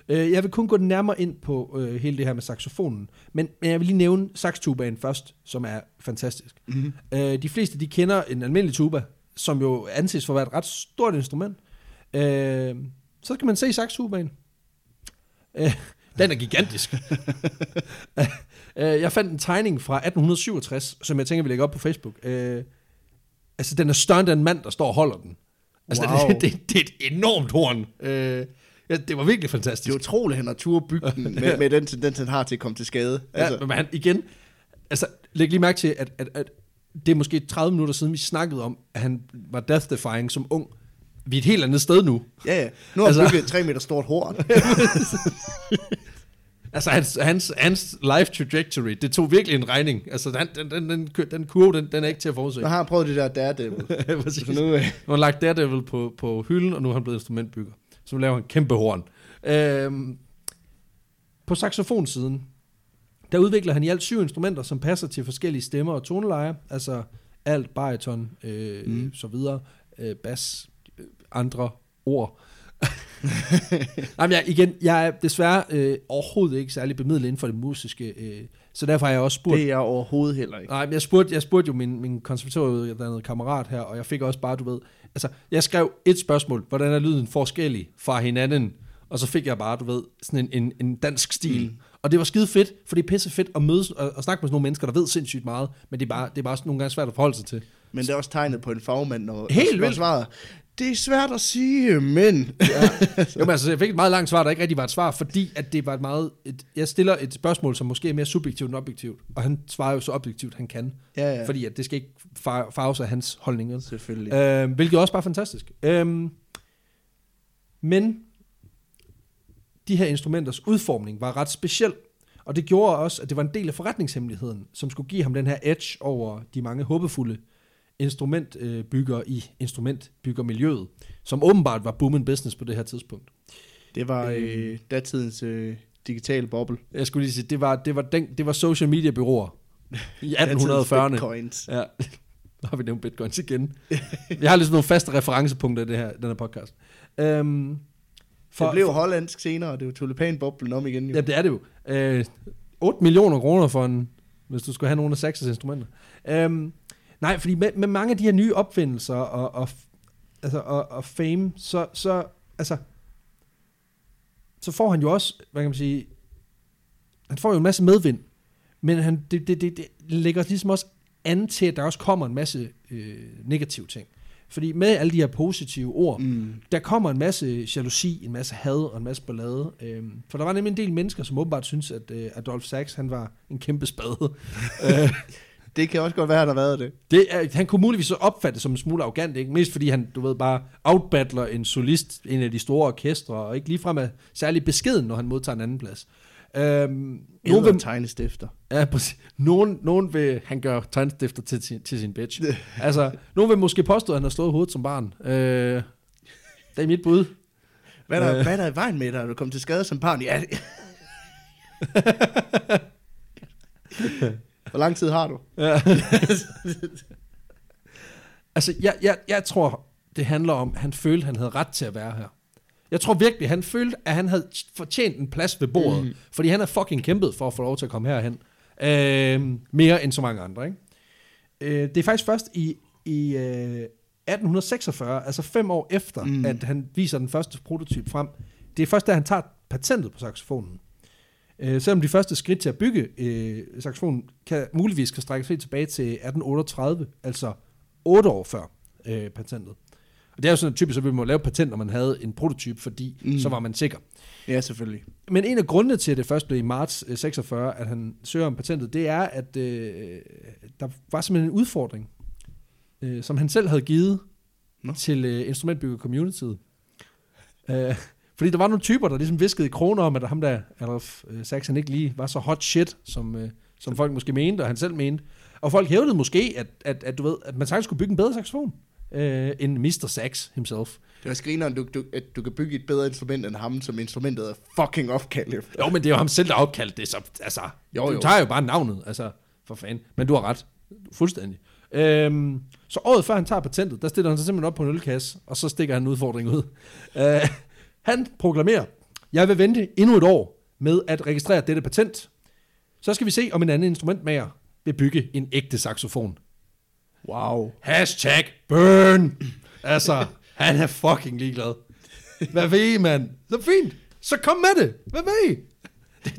Øh, jeg vil kun gå nærmere ind på øh, hele det her med saxofonen, men, men jeg vil lige nævne saxtubaen først, som er fantastisk. Mm-hmm. Øh, de fleste de kender en almindelig tuba, som jo anses for at være et ret stort instrument. Øh, så skal man se saxtubaen. Øh, den er gigantisk. øh, jeg fandt en tegning fra 1867, som jeg tænker, vi lægger op på Facebook. Øh, altså, den er større end den mand, der står og holder den. Altså, Wow. det, det, det er et enormt horn. Øh, Ja, det var virkelig Det fantastisk. er utroligt, at han har tur bygge den med, med den tendens, han har til at komme til skade. Altså. Ja, men han, igen, altså, læg lige mærke til, at, at, at det er måske 30 minutter siden, vi snakkede om, at han var death-defying som ung. Vi er et helt andet sted nu. ja, ja. Nu har han Altså- bygget et 3 meter stort horn. Altså, hans, hans, hans life trajectory, det tog virkelig en regning. Altså, den, den, den, den, den kurve, den, den er ikke til at forudse. Nu har han prøvet det der Daredevil. Præcis. Så nu, øh, Nu har han lagt Daredevil på, på hylden, og nu er han blevet instrumentbygger. Så nu laver han kæmpe horn. Øhm, på saxofonsiden, der udvikler han i alt syv instrumenter, som passer til forskellige stemmer og tonelejer. Altså alt, bariton, øh, Mm. så videre, øh, bas, øh, andre ord. Nej, men jeg, igen, jeg er desværre øh, overhovedet ikke særlig bemidlet inden for det musiske, øh, så derfor har jeg også spurgt det er jeg overhovedet heller ikke. Nej, men jeg spurgte, jeg spurgte jo min, min konservatorieuddannede kammerat her, og jeg fik også bare, du ved, altså, jeg skrev et spørgsmål, hvordan er lyden forskellig fra hinanden, og så fik jeg bare, du ved, sådan en, en, en dansk stil. Mm. Og det var skide fedt, for det er pisse fedt at mødes og, og snakke med sådan nogle mennesker, der ved sindssygt meget, men det er bare, det er bare sådan nogle gange svært at forholde sig til. Men det er også tegnet på en fagmand, når, Helt når svaret, det er svært at sige, men... Ja. jo, men altså, jeg fik et meget langt svar, der ikke rigtig var et svar, fordi at det var et meget... Et, jeg stiller et spørgsmål, som måske er mere subjektivt end objektivt, og han svarer jo så objektivt, han kan, ja, ja. fordi at det skal ikke far- farves af hans holdninger. selvfølgelig. Øh, hvilket også bare er fantastisk. Øh, men de her instrumenters udformning var ret speciel, og det gjorde også, at det var en del af forretningshemmeligheden, som skulle give ham den her edge over de mange håbefulde instrumentbyggere i instrumentbyggermiljøet, som åbenbart var booming business på det her tidspunkt. Det var øh, datidens øh, digitale boble. Jeg skulle lige sige, det var, det var, den, det var social media byråer i Datidens 1840'erne. bitcoins. Ja, nu har vi nævnt bitcoins igen. Vi har ligesom nogle faste referencepunkter i det her, den her podcast. Øhm, For, det blev hollandsk senere, og det var tulipanboblen om igen. Jo. Ja, det er det jo. Øh, 8 millioner kroner for en, hvis du skulle have nogle af Saxes instrumenter. Øhm, nej, fordi med, med mange af de her nye opfindelser og, og, altså, og, og fame, så, så, altså, så får han jo også, hvad kan man sige, han får jo en masse medvind, men han, det, det, det, det lægger ligesom også an til, at der også kommer en masse øh, negative ting. Fordi med alle de her positive ord, Mm. der kommer en masse jalousi, en masse had og en masse ballade. Øhm, for der var nemlig en del mennesker, som åbenbart synes, at øh, Adolf Sachs, han var en kæmpe spade. øh, Det kan også godt være, at der har været det. det er, han kunne muligvis så opfatte det som en smule arrogant, ikke? Mest fordi han, du ved, bare outbattler en solist, en af de store orkestre, og ikke ligefrem er særlig beskeden, når han modtager en anden plads. Øhm, nogen vil, tegnestifter. ja, præcis. Nogen, nogen vil, han gør tegnstifter til, sin- til sin bitch. altså, nogen vil måske påstå, at han har slået hovedet som barn. Øh, det er mit bud. Hvad er, der, Øh. hvad er der i vejen med dig, du kom til skade som barn? Ja, Hvor lang tid har du? Ja. altså, jeg, jeg, jeg tror, det handler om, at han følte, at han havde ret til at være her. Jeg tror virkelig, han følte, at han havde fortjent en plads ved bordet, mm. fordi han har fucking kæmpet for at få lov til at komme herhen. Øh, mere end så mange andre, ikke? Øh, det er faktisk først i, i øh, 1846, altså fem år efter, Mm. at han viser den første prototyp frem. Det er først, da han tager patentet på saxofonen. Øh, selvom de første skridt til at bygge øh, saxofonen kan, muligvis kan strækkes helt tilbage til 1838, altså otte år før øh, patentet. Og det er jo sådan, at typisk så ville man lave patent, når man havde en prototyp, fordi Mm. så var man sikker. Ja, selvfølgelig. Men en af grundene til, at det først blev i marts øh, 46, at han søger om patentet, det er, at øh, der var simpelthen en udfordring, øh, som han selv havde givet Nå. til øh, instrumentbygger-communityet. Øh, fordi der var nogle typer, der ligesom viskede i kroner om, at ham der, Adolf øh, Saxon, ikke lige var så hot shit, som, øh, som folk måske mente, og han selv mente. Og folk hævdede måske, at, at, at, du ved, at man sagtens skulle bygge en bedre saxofon, øh, end Mr. Sax himself. Det var skrineren, du, du, at du kan bygge et bedre instrument end ham, som instrumentet er fucking opkaldt efter. Jo, men det er jo ham selv, der opkaldt det, så altså, Jo, du jo. tager jo bare navnet, altså, for fanden. Men du har ret, fuldstændig. Øhm, så året før han tager patentet, der stiller han sig simpelthen op på en ølkasse, og så stikker han en udfordring ud. Øh, han proklamerer, jeg vil vente endnu et år med at registrere dette patent. Så skal vi se, om en anden instrumentmager vil bygge en ægte saxofon. Wow. Hashtag burn. Altså, han er fucking ligeglad. Hvad ved I, mand? Så fint. Så kom med det. Hvad ved I?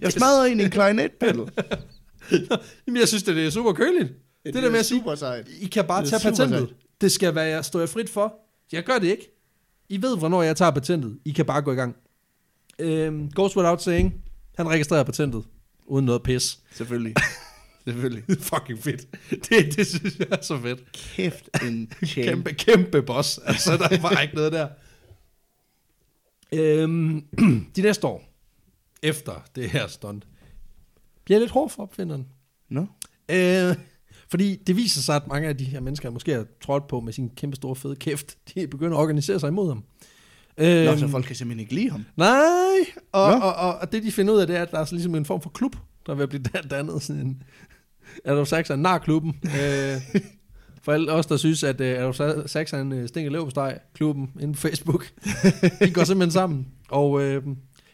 Jeg smadrer en i en klarinetpedal. Jamen, jeg synes, det er super køligt. Det, det der med at sige, super sejt. I kan bare Det tage patentet. sejt. Det skal være, jeg står jeg frit for. Jeg gør det ikke. I ved, hvornår jeg tager patentet. I kan bare gå i gang. Øhm, goes without saying, han registrerer patentet, uden noget pis. Selvfølgelig. Selvfølgelig. Fucking fedt. Det, det synes jeg er så fedt. Kæft en. Kæmpe, kæmpe boss. Altså, der var ikke noget der. Øhm, de næste år, efter det her stunt, bliver lidt hårdt for opfinderen. Nå? Øh, fordi det viser sig, at mange af de her mennesker, jeg måske har trådt på med sin kæmpe store fede kæft, de begynder at organisere sig imod ham. Nå, Øhm, så folk kan simpelthen ikke lide ham. Nej, og, Nå. og, og, og det de finder ud af, det er, at der er så ligesom en form for klub, der er at blive dan- dannet. Sådan en, Adolf Sachs er nar-klubben. øh, for alle os, der synes, at uh, Adolf Sachs er en uh, stinker leverpostej, klubben inde på Facebook. de går simpelthen sammen. Og øh,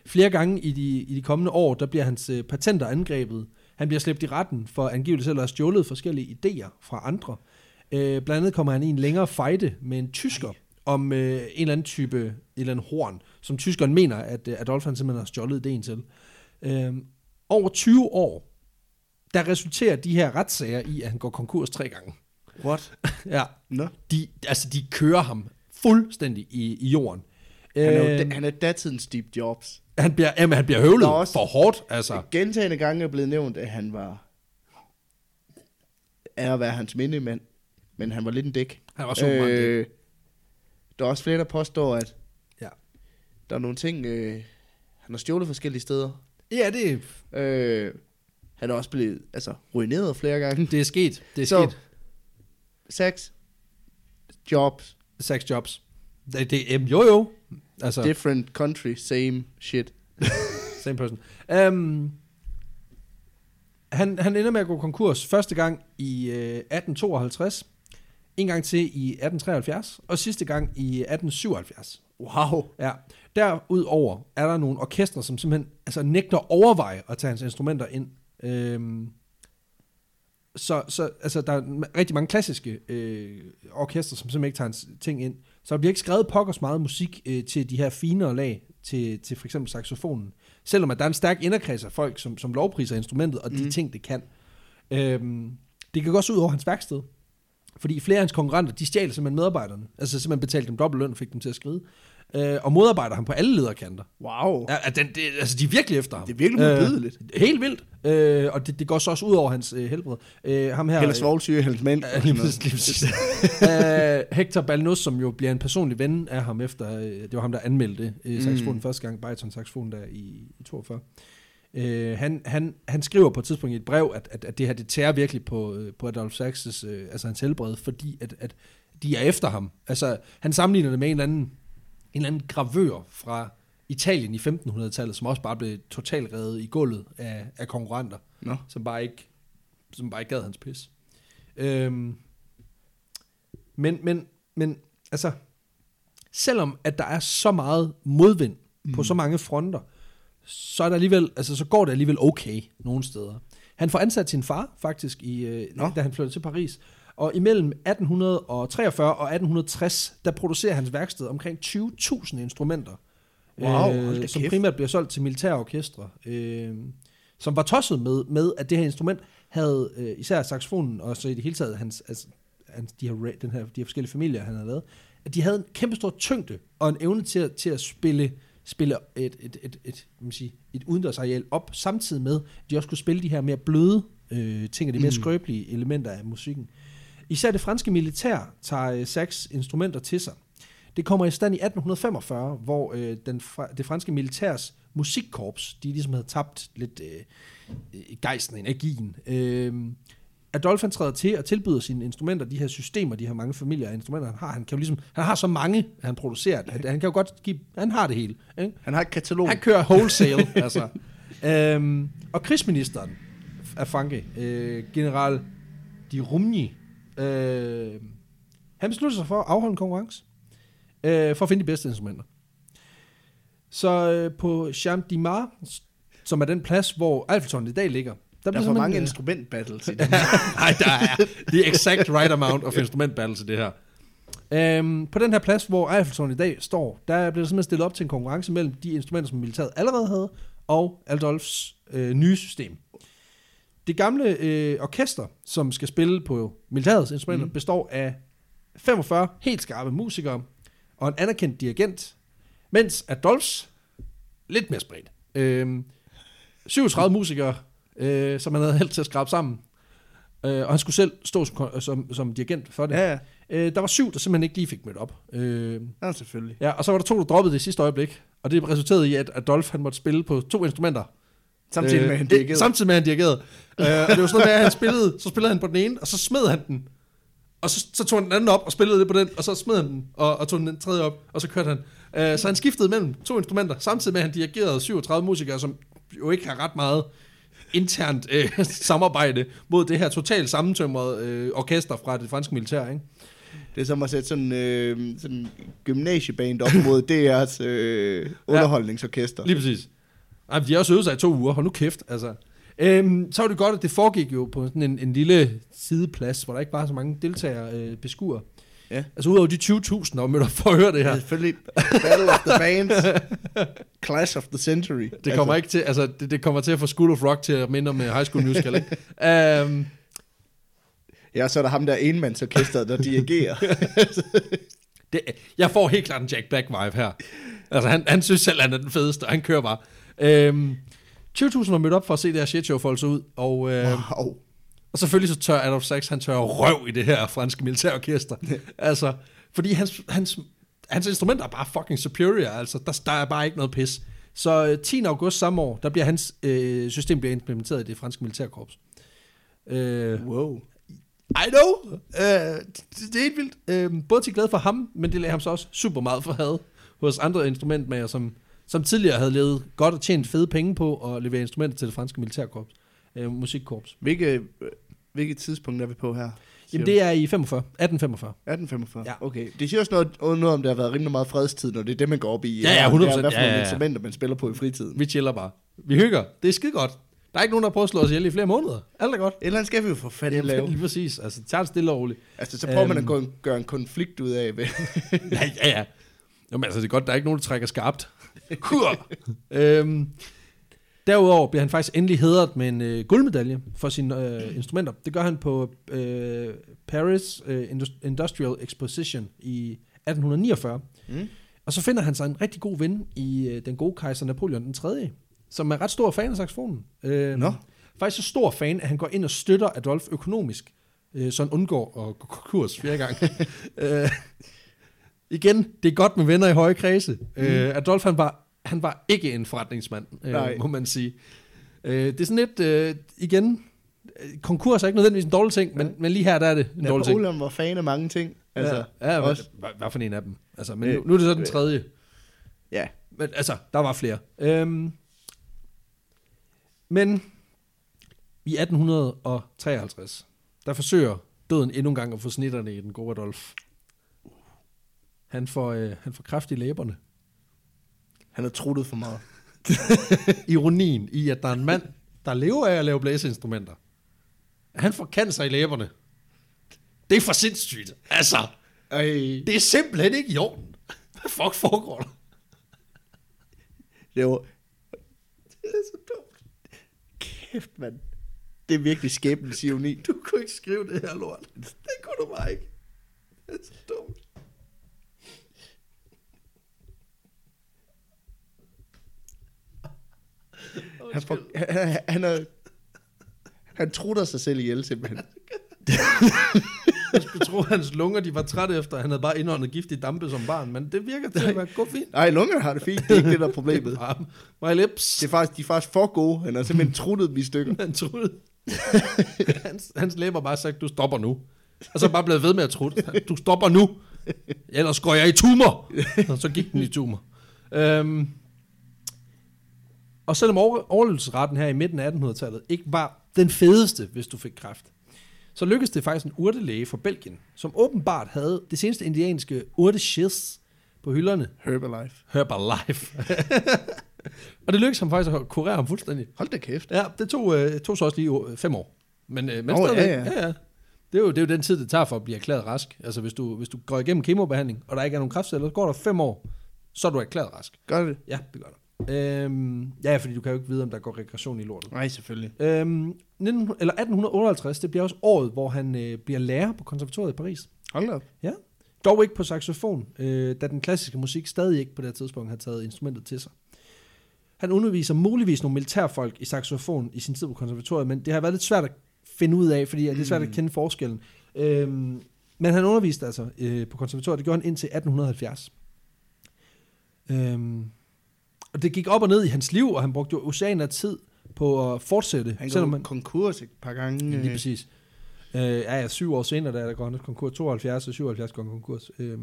flere gange i de, i de kommende år, der bliver hans øh, patenter angrebet. Han bliver slæbt i retten for angiveligt selv at have stjålet forskellige idéer fra andre. Øh, blandt andet kommer han i en længere fejde med en tysker om øh, en eller anden type, et eller andet horn, som tyskeren mener, at øh, Adolf han simpelthen har stjålet idéen til. Øh, over 20 år, der resulterer de her retssager i, at han går konkurs tre gange. What? Ja, Nå? de, altså de kører ham fuldstændig i, i jorden. Han er, jo, Øh, da- han er datidens Steve Jobs. Han bliver, jamen, han bliver høvlet også- for hårdt, altså. Gentagende gange er blevet nævnt, at han var er at være hans mindemand, men han var lidt en dæk. Han var super øh, øh, Der er også flere, der påstår, at Ja. der er nogle ting, øh, han har stjålet forskellige steder. Ja, det, Øh, han er også blevet altså, ruineret flere gange. det er sket. Det er Så- sket. Sex, jobs, Sex jobs. Det, det, jamen, jo, jo. Altså, different country, same shit. same person. Um, han, han ender med at gå konkurs første gang i øh, 1852, en gang til i 1873, og sidste gang i 1877. Wow. Ja. Derudover er der nogle orkestre, som simpelthen altså, nægter at overveje at tage hans instrumenter ind. Øhm, så, så altså, der er rigtig mange klassiske øh, orkestre, som simpelthen ikke tager hans ting ind. Så der bliver ikke skrevet pokkers meget musik øh, til de her finere lag, til, til for eksempel saxofonen. Selvom at der er en stærk inderkreds af folk, som, som lovpriser instrumentet, og de Mhm. ting, det kan. Øhm, det kan gå også ud over hans værksted. Fordi flere af hans konkurrenter, de stjal simpelthen medarbejderne. Altså simpelthen betalte dem dobbelt løn og fik dem til at skride. Øh, og modarbejder ham på alle lederkanter. Wow. Ja, den, det, altså, de er virkelig efter ham. Det er virkelig modbydeligt. Øh, helt vildt. Øh, og det, det går så også ud over hans øh, helbred. Øh, ham her... Heller svovlsyge, Helles mænd. Ja, lige præcis, uh, Hector Balnus, som jo bliver en personlig ven af ham efter, øh, det var ham, der anmeldte øh, saxofonen Mm. første gang, Bariton saxofonen der i, i 42. Uh, han, han, han skriver på et tidspunkt i et brev, at, at, at det her, det tærer virkelig på, øh, på Adolf Sachs' øh, altså hans helbred, fordi at, at de er efter ham. Altså, han sammenligner det med en eller anden, en eller anden gravør fra Italien i 1500-tallet, som også bare blev totalt revet i gulvet af, af konkurrenter Nå. som bare ikke, som bare ikke gad hans pis. Øhm, men, men, men, altså, selvom at der er så meget modvind mm. på så mange fronter, så er der alligevel, altså så går det alligevel okay nogle steder. Han får ansat sin far faktisk, i, øh, Nå. da han flyttede til Paris. Og imellem 1843 og 1860, der producerer hans værksted omkring 20.000 instrumenter. Wow, øh, som kæft. primært bliver solgt til militære orkestre. Øh, som var tosset med, med, at det her instrument havde, øh, især saxofonen, og så i det hele taget, hans, altså, hans, de, her, den her, de her forskellige familier, han havde lavet, at de havde en kæmpe stor tyngde, og en evne til at, til at spille, spille et, et, et, et, man sige, et udendørsareal op, samtidig med, at de også kunne spille de her mere bløde øh, ting, og de mere Mm. skrøbelige elementer af musikken. Især det franske militær tager øh, Sachs instrumenter til sig. Det kommer i stand i 1845, hvor øh, den fra, det franske militærs musikkorps, de ligesom havde tabt lidt øh, gejsten, energien. Øh, Adolf træder til og tilbyder sine instrumenter, de her systemer, de her mange familier af instrumenter, han har. Han, kan jo ligesom, han har så mange, han producerer, at han kan jo godt give, han har det hele. Ikke? Han har et katalog. Han kører wholesale, altså. Øhm, og krigsministeren af Franke, øh, general Di Rumni, øh, han beslutter sig for at afholde en konkurrence, øh, for at finde de bedste instrumenter. Så øh, på Champ de Mars, som er den plads, hvor Eiffeltårnet i dag ligger, der, Der er for mange øh, instrumentbattles i den. Nej, der er the exact right amount of instrument battles i det her. Øhm, på den her plads, hvor Eiffeltårnet i dag står, der bliver der simpelthen stillet op til en konkurrence mellem de instrumenter, som militæret allerede havde, og Adolfs øh, nye system. Det gamle øh, orkester, som skal spille på militærets instrumenter, mm. består af 45 helt skarpe musikere og en anerkendt dirigent, mens Adolfs lidt mere spredt. Øh, 37 musikere, øh, som han havde held til at skrabe sammen. Øh, og han skulle selv stå som, som, som dirigent for det. Ja, ja. Øh, der var syv, der simpelthen ikke lige fik mødt op. Øh, Ja, selvfølgelig. ja, og så var der to, der droppede det i sidste øjeblik. Og det resulterede i, at Adolf han måtte spille på to instrumenter. Samtidig med, at han Øh, dirigerede. Samtidig med, at han dirigerede. øh, og det var sådan noget med, at han spillede, så spillede han på den ene, og så smed han den. Og så, så tog han den anden op og spillede det på den, og så smed han den, og, og tog den tredje op, og så kørte han. Øh, så han skiftede mellem to instrumenter, samtidig med, at han dirigerede 37 musikere, som jo ikke har ret meget internt øh, samarbejde mod det her totalt sammentømrede øh, orkester fra det franske militær, ikke? Det er som at sætte sådan øh, sådan gymnasieband op mod DR's øh, underholdningsorkester. Lige præcis. Ej, de har også øvet sig i to uger, hold nu kæft, altså. Øhm, så var det godt, at det foregik jo på sådan en, en lille sideplads, hvor der ikke var så mange deltagere øh, beskuere. Ja. Altså udover de 20.000, der var mødt op for at høre det Ja. her. Selvfølgelig. Battle of the Bands. Clash of the Century. Det kommer ikke til, altså det, det kommer til at få School of Rock til at minde om øh, High School Musical, ikke? um, Ja, så er der ham der enmandsorkestret, der dirigerer. det, jeg får helt klart en Jack Black vibe her. Altså han, han synes selv, han er den fedeste, og han kører bare. Øhm, 20.000 var mødt op for at se det her shitshow folde sig ud, og, øh, wow. og selvfølgelig så tør Adolf Sachs, han tør røv i det her franske militærorkester. altså, fordi hans, hans, hans instrumenter er bare fucking superior, altså der, der er bare ikke noget pis. Så øh, 10. august samme år, der bliver hans øh, system bliver implementeret i det franske militærkorps. Øh, Wow. I know. Uh, det, det er helt vildt. Uh, både til glæde for ham, men det lagde ham så også super meget for had hos andre instrumentmager, som, som tidligere havde levet godt og tjent fede penge på at levere instrumenter til det franske militærkorps, uh, musikkorps. Hvilke, øh, hvilket tidspunkt er vi på her? Jamen det er i 45, 1845. 1845? Ja. Okay. Det siger også noget, noget om, der har været rimelig meget fredstid, når det er det, man går op i. Ja, ja, 100%. Det er, hvad for Ja, instrumenter, man spiller på i fritiden. Vi chiller bare. Vi hygger. Det er skide godt. Der er ikke nogen, der har prøvet at slå os ihjel i flere måneder. Alt er godt. Et eller andet skal vi jo for fanden lave. Lige præcis. Altså, tager det stille og roligt. Altså, så prøver man at Øhm. gøre en konflikt ud af. Ja, ja, ja. Jamen altså, det er godt, der er ikke nogen, der trækker skarpt. Kur. øhm, derudover bliver han faktisk endelig hedret med en øh, guldmedalje for sine øh, instrumenter. Det gør han på øh, Paris øh, Indus- Industrial Exposition i 1849. Mm. Og så finder han sig en rigtig god ven i øh, den gode kejser Napoleon den 3., som er ret stor fan af saxofonen. Øh, Nå. Faktisk så stor fan, at han går ind og støtter Adolf økonomisk, øh, så han undgår at gå konkurs flere gange. øh, igen, det er godt med venner i høje kredse. Mm. Øh, Adolf, han var, han var ikke en forretningsmand, Nej. øh, må man sige. Øh, det er sådan lidt, øh, igen, øh, konkurs er ikke nødvendigvis en dårlig ting, men, men lige her der er det en dårlig ting. Napoleon var fan af mange ting. Altså, ja, ja også, hvad, hvad for en af dem? Altså, men Øh, nu, nu er det så den tredje. ja. Men altså, der var flere. Øhm, men i 1853, der forsøger døden endnu en gang at få snitterne i den gode Adolf. Han får, øh, han får kraft i læberne. Han har truttet for meget. Ironien i, at der er en mand, der lever af at lave blæseinstrumenter. Han får cancer i læberne. Det er for sindssygt. Altså, Ej, det er simpelthen ikke i orden. Hvad fuck foregår der? det var... Det er så dumt. Kæft, mand. Det er virkelig skæbens ironi. Du kunne ikke skrive det her lort. Det kunne du bare ikke. Det er så dumt. Han, får, han, han, er, han trutter sig selv ihjel simpelthen. Jeg skulle tro, at hans lunger de var trætte efter, at han havde bare indåndet giftig dampe som barn, men det virker til at være gå fint. Nej, lungerne har det fint. Det er ikke det, der er problemet. My lips. Det er faktisk, de er faktisk for gode. Han har simpelthen truttet dem i stykker. Han troede. hans, hans læber bare sagt, du stopper nu. Og så bare blevet ved med at trutte. Du stopper nu. Ellers går jeg i tumor. Og så gik den i tumor. Øhm, og selvom over, overlevelsesretten her i midten af 1800-tallet ikke var den fedeste, hvis du fik kræft, så lykkedes det faktisk en urtelæge fra Belgien, som åbenbart havde det seneste indianske urteschiss på hylderne. Herbalife. Herbalife. og det lykkedes ham faktisk at kurere ham fuldstændig. Hold da kæft. Ja, det tog, øh, tog så også lige øh, fem år. Men, øh, men Nå, stadigvæk, ja, ja. ja, ja. Det er, jo, det er jo den tid, det tager for at blive erklæret rask. Altså hvis du, hvis du går igennem kemobehandling, og der ikke er nogen kræftceller, så går der fem år, så er du erklæret rask. Gør det? Ja, det gør der. Øhm, ja, fordi du kan jo ikke vide, om der går regression i lortet. Nej, selvfølgelig. Øhm, 19, eller 1858, det bliver også året, hvor han øh, bliver lærer på konservatoriet i Paris. Hold op. Ja. Dog ikke på saxofon, øh, da den klassiske musik stadig ikke på det tidspunkt har taget instrumentet til sig. Han underviser muligvis nogle militærfolk i saxofon i sin tid på konservatoriet, men det har været lidt svært at finde ud af, fordi det er svært at kende forskellen. Øhm, men han underviste altså øh, på konservatoriet, det gjorde han indtil 1870. Øhm, og det gik op og ned i hans liv, og han brugte jo oceaner af tid på at fortsætte. Han selvom man, konkurs et par gange. Lige øh. præcis. Øh, ja, ja, syv år senere, da er der går han konkurs, 72 og 77 går konkurs. Øh,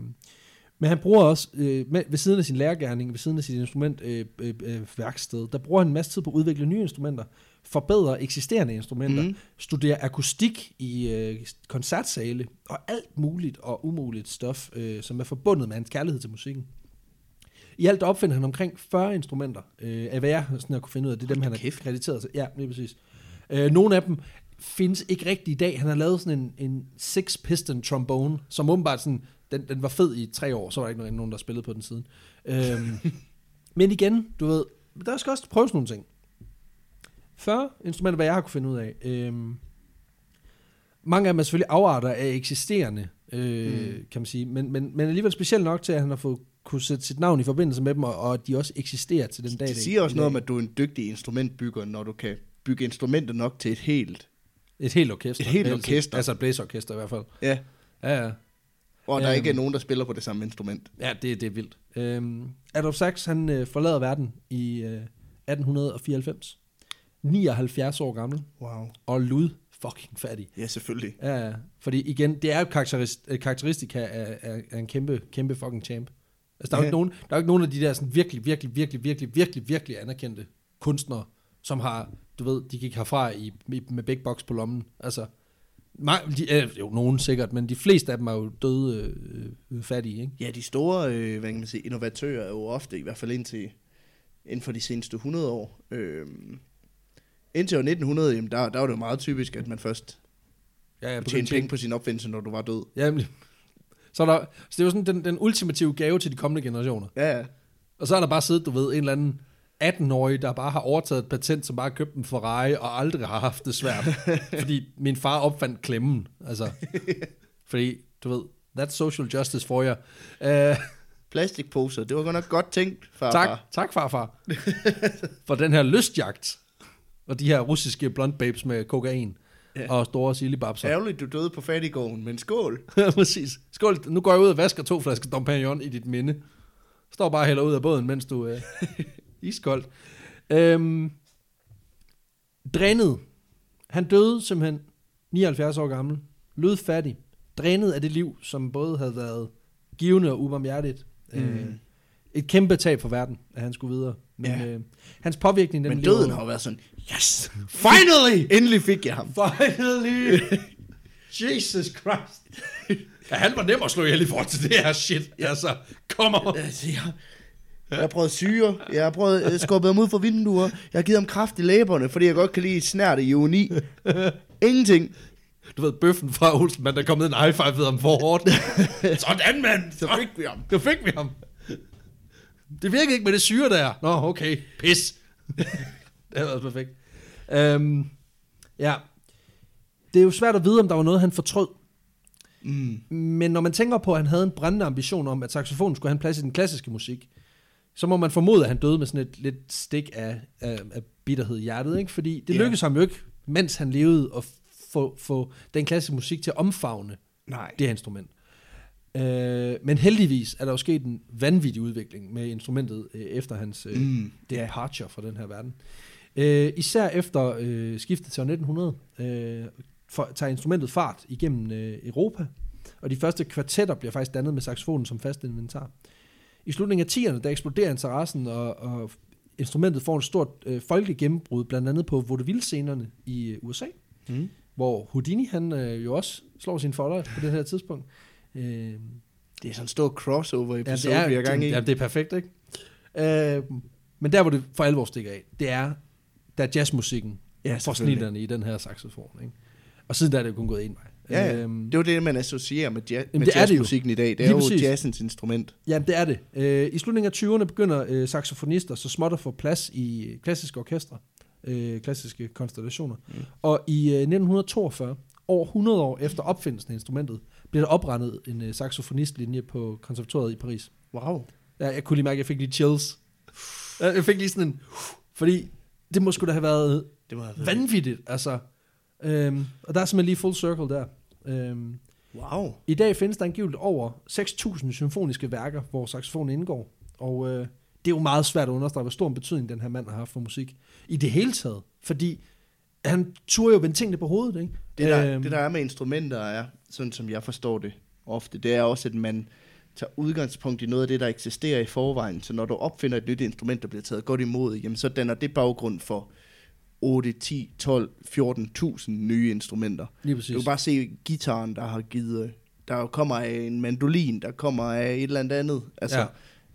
men han bruger også, øh, med, ved siden af sin lærergærning, ved siden af sit instrument øh, øh, øh, værksted, der bruger han en masse tid på at udvikle nye instrumenter, forbedre eksisterende instrumenter. Mm. studere akustik i øh, koncertsale, og alt muligt og umuligt stof, øh, som er forbundet med hans kærlighed til musikken. I alt opfinder han omkring 40 instrumenter, øh, af hvad jeg sådan har kunne finde ud af. Det er dem, Hold han da er kæft. krediteret til. Ja, lige præcis. Øh, nogle af dem findes ikke rigtigt i dag. Han har lavet sådan en, en six-piston trombone, som åbenbart sådan, den, den var fed i tre år, så var der ikke nogen, der spillede på den siden. Øhm, men igen, du ved, der skal også prøves nogle ting. 40 instrumenter, hvad jeg har kunne finde ud af. Øhm, mange af dem er selvfølgelig afarter af eksisterende, øh, mm. kan man sige, men, men, men alligevel specielt nok til, at han har fået kunne sætte sit navn i forbindelse med dem, og, og at de også eksisterer til den dag. Det siger også noget om, at du er en dygtig instrumentbygger, når du kan bygge instrumenter nok til et helt. Et helt orkester. Et helt orkester. Altså et blæsorkester i hvert fald. Ja. Ja, ja. Og der Øhm. ikke er nogen, der spiller på det samme instrument. Ja, det, det er vildt. Øhm, Adolf Sachs, han øh, forlader verden i øh, 1894. 79 år gammel. Wow. Og lud fucking fattig. Ja, selvfølgelig. Ja, ja. fordi igen, det er jo karakterist, øh, karakteristika af, af, af en kæmpe, kæmpe fucking champ. Altså, der er, jo ikke nogen, der er ikke nogen af de der sådan virkelig, virkelig, virkelig, virkelig, virkelig, virkelig anerkendte kunstnere, som har, du ved, de gik herfra i, med big box på lommen. Altså, mange, de, øh, jo, nogen sikkert, men de fleste af dem er jo døde øh, øh, fattige, ikke? Ja, de store øh, hvad kan man sige, innovatører er jo ofte, i hvert fald indtil inden for de seneste 100 år. Øh, indtil år 1900, jamen, der, der var det jo meget typisk, at man først Ja, ja, tjene penge på sin opfindelse, når du var død. Ja, nemlig. Så, er der, så det er jo sådan den, den ultimative gave til de kommende generationer. Ja, ja. Og så er der bare siddet, du ved, en eller anden 18-årig, der bare har overtaget et patent, som bare har købt en Ferrari, og aldrig har haft det svært. fordi min far opfandt klemmen. Altså, fordi, du ved, that's social justice for jer. Uh, Plastikposer, det var godt nok godt tænkt, farfar. tak, tak farfar. for den her lystjagt. Og de her russiske blond babes med kokain. Ja. Og store silibabser. Ærgerligt, du døde på fattigården, men skål. Præcis. Skål. Nu går jeg ud og vasker to flasker Dom Perignon i dit minde. Står bare og hælder ud af båden, mens du er iskoldt. Øhm, drænet. Han døde simpelthen 79 år gammel. Lød fattig. Drænet af det liv, som både havde været givende og ubarmhjertigt. Mm. Øh, et kæmpe tab for verden, at han skulle videre. Men Ja. øh, hans påvirkning... Den Men lever- døden har jo været sådan, yes, finally, endelig fik jeg ham. Finally! Jesus Christ. Ja, han var nem at slå ihjel i forhold til det her shit. Altså, kommer. Altså, jeg, jeg har prøvet syre, jeg har prøvet uh, skubbet ham ud fra vinduer, jeg har givet ham kraft i læberne, fordi jeg godt kan lide snært i uni. Ingenting. Du ved, bøffen fra Olsenmand, der er kommet en high five ved ham for hårdt. Sådan, mand! Så fik vi ham. Så fik vi ham. Det virkede ikke med det syre der. Nå, okay. Pis. det havde været perfekt. Um, ja. Det er jo svært at vide, om der var noget, han fortrød. Mm. Men når man tænker på, at han havde en brændende ambition om, at saxofonen skulle have en plads i den klassiske musik, så må man formode, at han døde med sådan et lidt stik af, af, af bitterhed i hjertet, ikke? Fordi det Ja. lykkedes ham jo ikke, mens han levede, at få, få den klassiske musik til at omfavne Nej. det her instrument. Øh, men heldigvis er der jo sket en vanvittig udvikling med instrumentet øh, efter hans øh, Mm. departure fra den her verden. Øh, især efter øh, skiftet til år 1900 øh, for, tager instrumentet fart igennem øh, Europa, og de første kvartetter bliver faktisk dannet med saxofonen som fast inventar. I slutningen af 10'erne, der eksploderer interessen, og, og instrumentet får en stort øh, folkegennembrud, blandt andet på vaudeville-scenerne i øh, USA, Mm. hvor Houdini han øh, jo også slår sin folder på det her tidspunkt. Øh, Det er sådan en stor crossover Ja, episode, det er, vi er i gang i. Ja, det er perfekt, ikke? Øh, men der, hvor det for alvor stikker af, det er, der er jazzmusikken Ja, for snitterne i den her saxofon, ikke? Og siden der er det jo kun gået en vej. Ja, ja. Øhm, Det jo det, man associerer med, Jamen, med det er det jazzmusikken i dag. Det er Lige jo præcis. jazzens instrument. Ja, det er det. Øh, I slutningen af 20'erne begynder øh, saxofonister så småt at få plads i klassiske orkestre, øh, klassiske konstellationer. Mm. Og i øh, 1942, over 100 år efter opfindelsen af instrumentet, bliver der oprettet en øh, saxofonistlinje på konservatoriet i Paris. Wow. Ja, jeg kunne lige mærke, at jeg fik lige chills. Jeg fik lige sådan en... Fordi det må sgu da have været Det må have været vanvittigt, altså. Øhm, og der er simpelthen lige full circle der. Øhm, Wow. I dag findes der angiveligt over 6.000 symfoniske værker, hvor saxofon indgår. Og øh, det er jo meget svært at understrege, hvor stor en betydning den her mand har haft for musik. I det hele taget. Fordi han turde jo vende tingene på hovedet, ikke? Det der, Øhm, det der er med instrumenter er, sådan som jeg forstår det ofte, det er også, at man tager udgangspunkt i noget af det, der eksisterer i forvejen. Så når du opfinder et nyt instrument, der bliver taget godt imod, jamen så danner det baggrund for 8, 10, 12, 14.000 nye instrumenter. Lige Du præcis. kan bare se gitaren, der har givet, der kommer af en mandolin, der kommer af et eller andet andet. Altså, ja.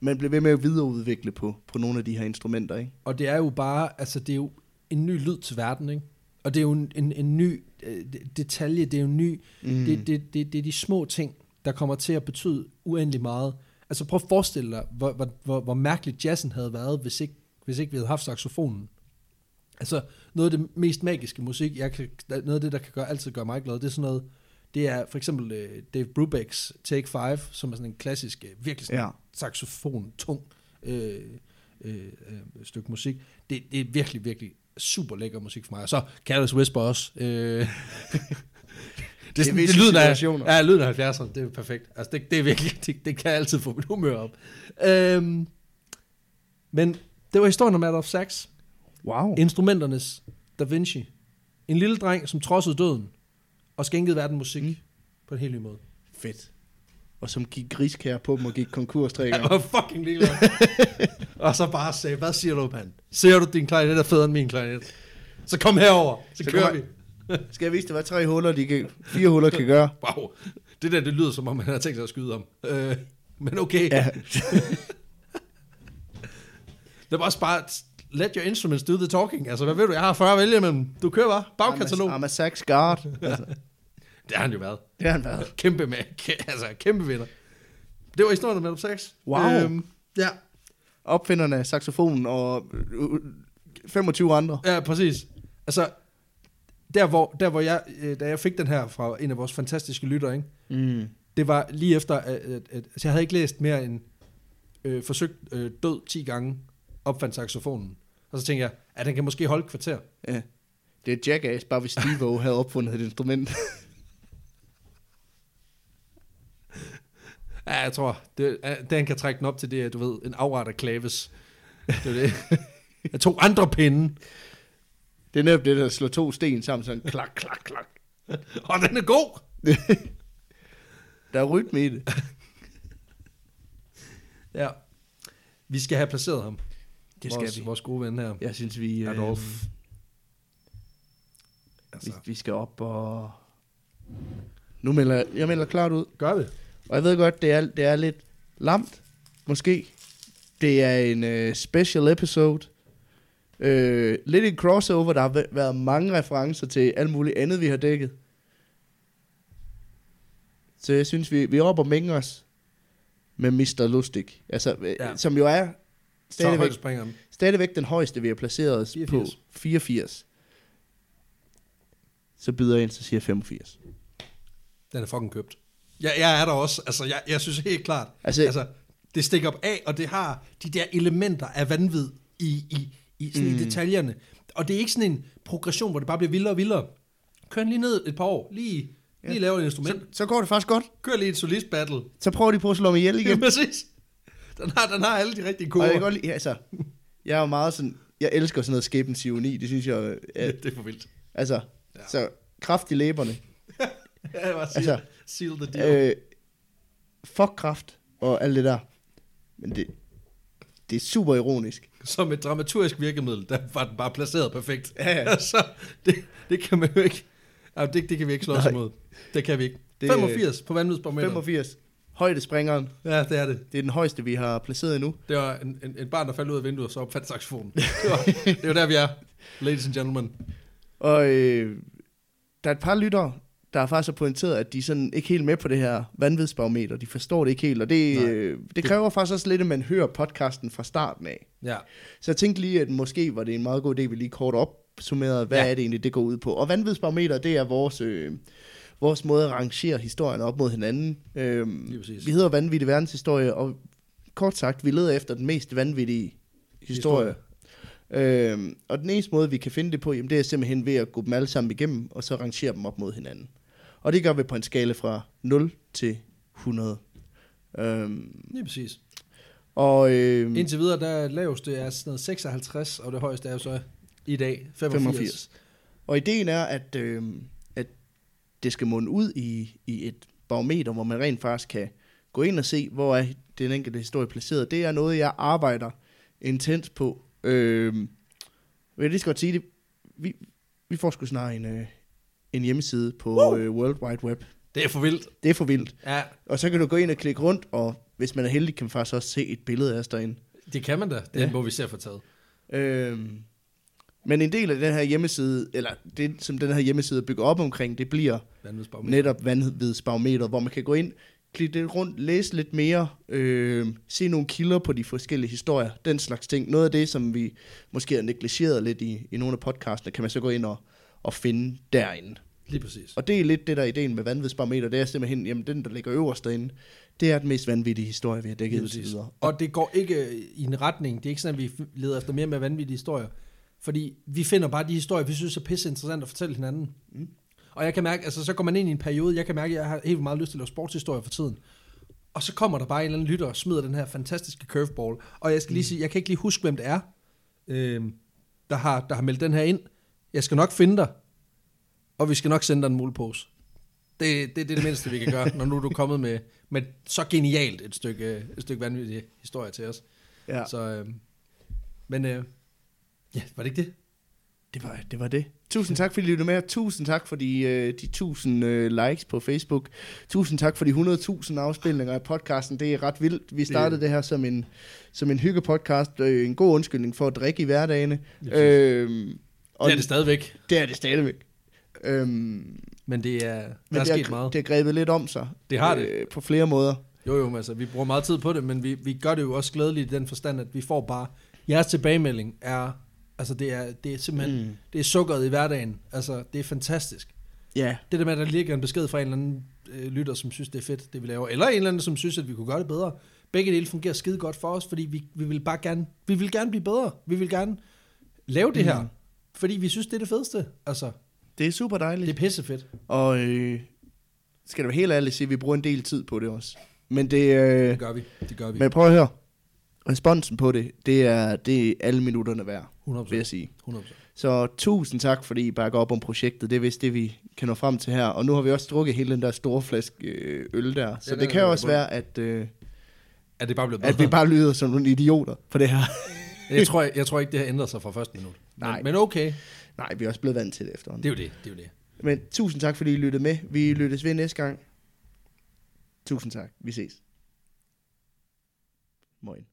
man bliver ved med at videreudvikle på, på nogle af de her instrumenter, ikke? Og det er jo bare, altså det er jo en ny lyd til verden, ikke? Og det er jo en, en, en ny øh, detalje, det er jo en ny, mm. det, det, det, det er de små ting, der kommer til at betyde uendelig meget. Altså prøv at forestille dig, hvor, hvor, hvor, hvor mærkeligt jazzen havde været, hvis ikke, hvis ikke vi havde haft saxofonen. Altså noget af det mest magiske musik, jeg kan, noget af det, der kan gøre, altid gøre mig glad, det er sådan noget, det er for eksempel øh, Dave Brubecks Take 5, som er sådan en klassisk, øh, virkelig sådan Ja. saxofon, tung øh, øh, øh, stykke musik. Det, det er virkelig, virkelig super lækker musik for mig. Og så Careless Whisper også. Øh, det, er sådan, det, visse lyden af, ja, lyden af 70'erne, det er perfekt. Altså, det, det er virkelig, det, det kan altid få mit humør op. Øhm, men det var historien om Adolf Sachs. Wow. Instrumenternes Da Vinci. En lille dreng, som trodsede døden og skænkede verden musik mm. på en helt ny måde. Fedt. Og som gik griskær på dem og gik konkurs tre Jeg gange. var fucking ligeglad. og så bare sagde, hvad siger du, mand? Ser du, din klarinet er federe end min klarinet? Så kom herover, så, så kører kom vi. Skal jeg vise dig, hvad tre huller, de kan, fire huller kan gøre? Wow, det der, det lyder som om, man har tænkt sig at skyde om. Øh, men okay. Ja. Det var også bare, let your instruments do the talking. Altså, hvad ved du, jeg har 40 at vælge imellem. Du kører bare, bagkatalog. I'm a sax guard. Altså, Det har han jo været. det har han været. Kæmpe med, kæ- altså kæmpe vinder. Det var historien om Adolf Sachs. Wow. ja, Opfinderne af saxofonen og øh, 25 andre. ja, præcis. Altså, der hvor, der hvor jeg, øh, da jeg fik den her fra en af vores fantastiske lyttere, ikke? Mm. det var lige efter, at, at, at altså jeg havde ikke læst mere end øh, forsøgt øh, død 10 gange, opfandt saxofonen. Og så tænkte jeg, at den kan måske holde et kvarter. Ja. Det er Jackass, bare hvis Steve havde opfundet et instrument. Ja, jeg tror, det, den kan trække den op til det, du ved, en afret af klaves. Det er det. Jeg tog andre pinde, Det er netop det, der slår to sten sammen, sådan klak, klak, klak. og den er god. Der er rytme i det. Ja. Vi skal have placeret ham. Det skal vores, vi. Vores gode ven her. Jeg synes, vi, øh, Adolf. vi, Altså, vi skal op og... Nu melder jeg, jeg melder klart ud. gør vi. Og jeg ved godt, det er, det er lidt lamt, måske. Det er en øh, special episode. Øh, lidt en crossover, der har væ- været mange referencer til alt muligt andet, vi har dækket. Så jeg synes, vi, vi er oppe og mænger os med Mr. Lustig. Altså, Ja. ja. Som jo er stadigvæk, stadigvæk den højeste, vi har placeret os 84. på. 84. Så byder jeg ind, så siger jeg 85. Den er fucking købt. Jeg, jeg er der også. Altså, jeg, jeg synes helt klart. Altså- altså, det stikker op af, og det har de der elementer af vanvid i, i, i, sådan mm. i detaljerne. Og det er ikke sådan en progression, hvor det bare bliver vildere og vildere. Kør lige ned et par år. Lige, lige Ja. lave et instrument. Så, så går det faktisk godt. Kør lige et solist battle. Så prøver de på at slå mig ihjel Ja, igen. præcis. Den har, den har alle de rigtige Og koder. jeg kan godt lide, altså, jeg er jo meget sådan, jeg elsker sådan noget skæbens ironi, det synes jeg, Ja, ja, det er for vildt. altså, Ja. ja. så kraft i læberne, Ja, var seal, Altså, seal the deal. øh, fuck kraft og alt det der, men det, det er super ironisk. Som et dramaturgisk virkemiddel, der var den bare placeret perfekt. Ja, ja. altså, det, det kan man jo ikke. Ja, det, det kan vi ikke slå os Nej. imod. Det kan vi ikke. Det- 85 på vanvidsbarometeret. 85, højdespringeren, Ja, det er det. det er den højeste, vi har placeret endnu. Det var en, en, en barn, der faldt ud af vinduet, og så opfandt saxofonen. Det var, det var der, vi er. Ladies and gentlemen. Og øh, der er et par lyttere, der faktisk har pointeret, at de sådan ikke helt med på det her vanvidsbarometer. De forstår det ikke helt, og det, Nej. øh, det kræver faktisk også lidt, at man hører podcasten fra starten af. Ja. Så jeg tænkte lige, at måske var det en meget god idé, at vi lige kort opsummerede, hvad Ja. er det egentlig, det går ud på. Og vanvidsbarometer, det er vores, øh, vores måde at rangere historien op mod hinanden. Øhm, vi hedder Vanvittig Verdenshistorie, og kort sagt, vi leder efter den mest vanvittige historie. Øhm, og den eneste måde, vi kan finde det på, jamen, det er simpelthen ved at gå dem alle sammen igennem, og så rangere dem op mod hinanden. Og det gør vi på en skala fra 0 til 100. Øhm, Lige præcis. og øhm, Indtil videre, der laveste er sådan noget 56, og det højeste er jo så i dag 85. 85. Og ideen er, at, øh, at det skal munde ud i, i et barometer, hvor man rent faktisk kan gå ind og se, hvor er den enkelte historie placeret. Det er noget, jeg arbejder intens på. Øh, vil jeg lige skal godt sige det. Vi, vi får sgu snart en, øh, en hjemmeside på øh, World Wide Web. Det er for vildt. Det er for vildt. Ja, Og så kan du gå ind og klikke rundt, og hvis man er heldig, kan man faktisk også se et billede af os derinde. det kan man da. Det Ja. må vi se at få taget. Øhm, men en del af den her hjemmeside, eller det, som den her hjemmeside bygger op omkring, det bliver netop vanvidsbarometer, hvor man kan gå ind, klikke lidt rundt, læse lidt mere, øh, se nogle kilder på de forskellige historier, den slags ting. Noget af det, som vi måske har negligeret lidt i, i nogle af podcastene, kan man så gå ind og, og finde derinde. Lige præcis. Og det er lidt det, der er ideen med vanvidsbarometer, det er simpelthen, jamen den, der ligger øverst derinde, det er den mest vanvittige historie, vi har dækket indtil videre. Og det går ikke i en retning. Det er ikke sådan, at vi leder efter mere med vanvittige historier. Fordi vi finder bare de historier, vi synes er pisse interessant at fortælle hinanden. Mm. Og jeg kan mærke, altså så går man ind i en periode, jeg kan mærke, at jeg har helt meget lyst til at lave sportshistorier for tiden. Og så kommer der bare en eller anden lytter og smider den her fantastiske curveball. Og jeg skal lige sige, jeg kan ikke lige huske, hvem det er, øh, der, har, der har meldt den her ind. Jeg skal nok finde dig, og vi skal nok sende dig en mulepose. Det, det, det er det mindste, vi kan gøre, når nu er du kommet med, med så genialt et stykke, et stykke vanvittig historie til os. Ja. Så, øh, men øh, ja, var det ikke det? Det var, det var det. Tusind tak, fordi I lyttede med. Tusind tak for de, øh, de 1000 øh, likes på Facebook. Tusind tak for de 100.000 afspilninger af podcasten. Det er ret vildt. Vi startede det, det her som en, som en hyggepodcast. Øh, en god undskyldning for at drikke i hverdagene. Øh, og Det er det stadigvæk, det er det stadigvæk. Øhm, men det er, der men er sket meget. det har grebet lidt om sig. Det har det. Øh, på flere måder. Jo, jo, men altså, vi bruger meget tid på det, men vi, vi gør det jo også glædeligt i den forstand, at vi får bare, jeres tilbagemelding er, altså det er, det er simpelthen, mm. det er sukkeret i hverdagen. Altså, det er fantastisk. Ja, Det der med, at der ligger en besked fra en eller anden øh, lytter, som synes, det er fedt, det vi laver, eller en eller anden, som synes, at vi kunne gøre det bedre. Begge dele fungerer skide godt for os, fordi vi, vi vil bare gerne, vi vil gerne blive bedre. Vi vil gerne lave det her, Mm. Fordi vi synes, det er det fedeste. Altså, det er super dejligt. det er pissefedt. Og øh, skal det være helt ærligt sige, at vi bruger en del tid på det også. Men det, øh, Det gør vi. Det gør vi. Men prøv at høre. Responsen på det, det er, det er alle minutterne værd, 100%. vil jeg sige. 100%. Så tusind tak, fordi I bakker op om projektet. Det er vist det, vi kan nå frem til her. Og nu har vi også drukket hele den der store flaske øh, øl der. Så Ja, det den kan jo også være, at, øh, Er det bare blevet bedre? at vi bare lyder som nogle idioter på det her. jeg, tror, jeg, jeg tror ikke, det har ændret sig fra første minut. Nej. Men, men okay. Nej, vi er også blevet vant til det efterhånden. Det er jo det. Det er jo det. Men tusind tak, fordi I lyttede med. Vi lyttes ved næste gang. Tusind tak. Vi ses. Moin.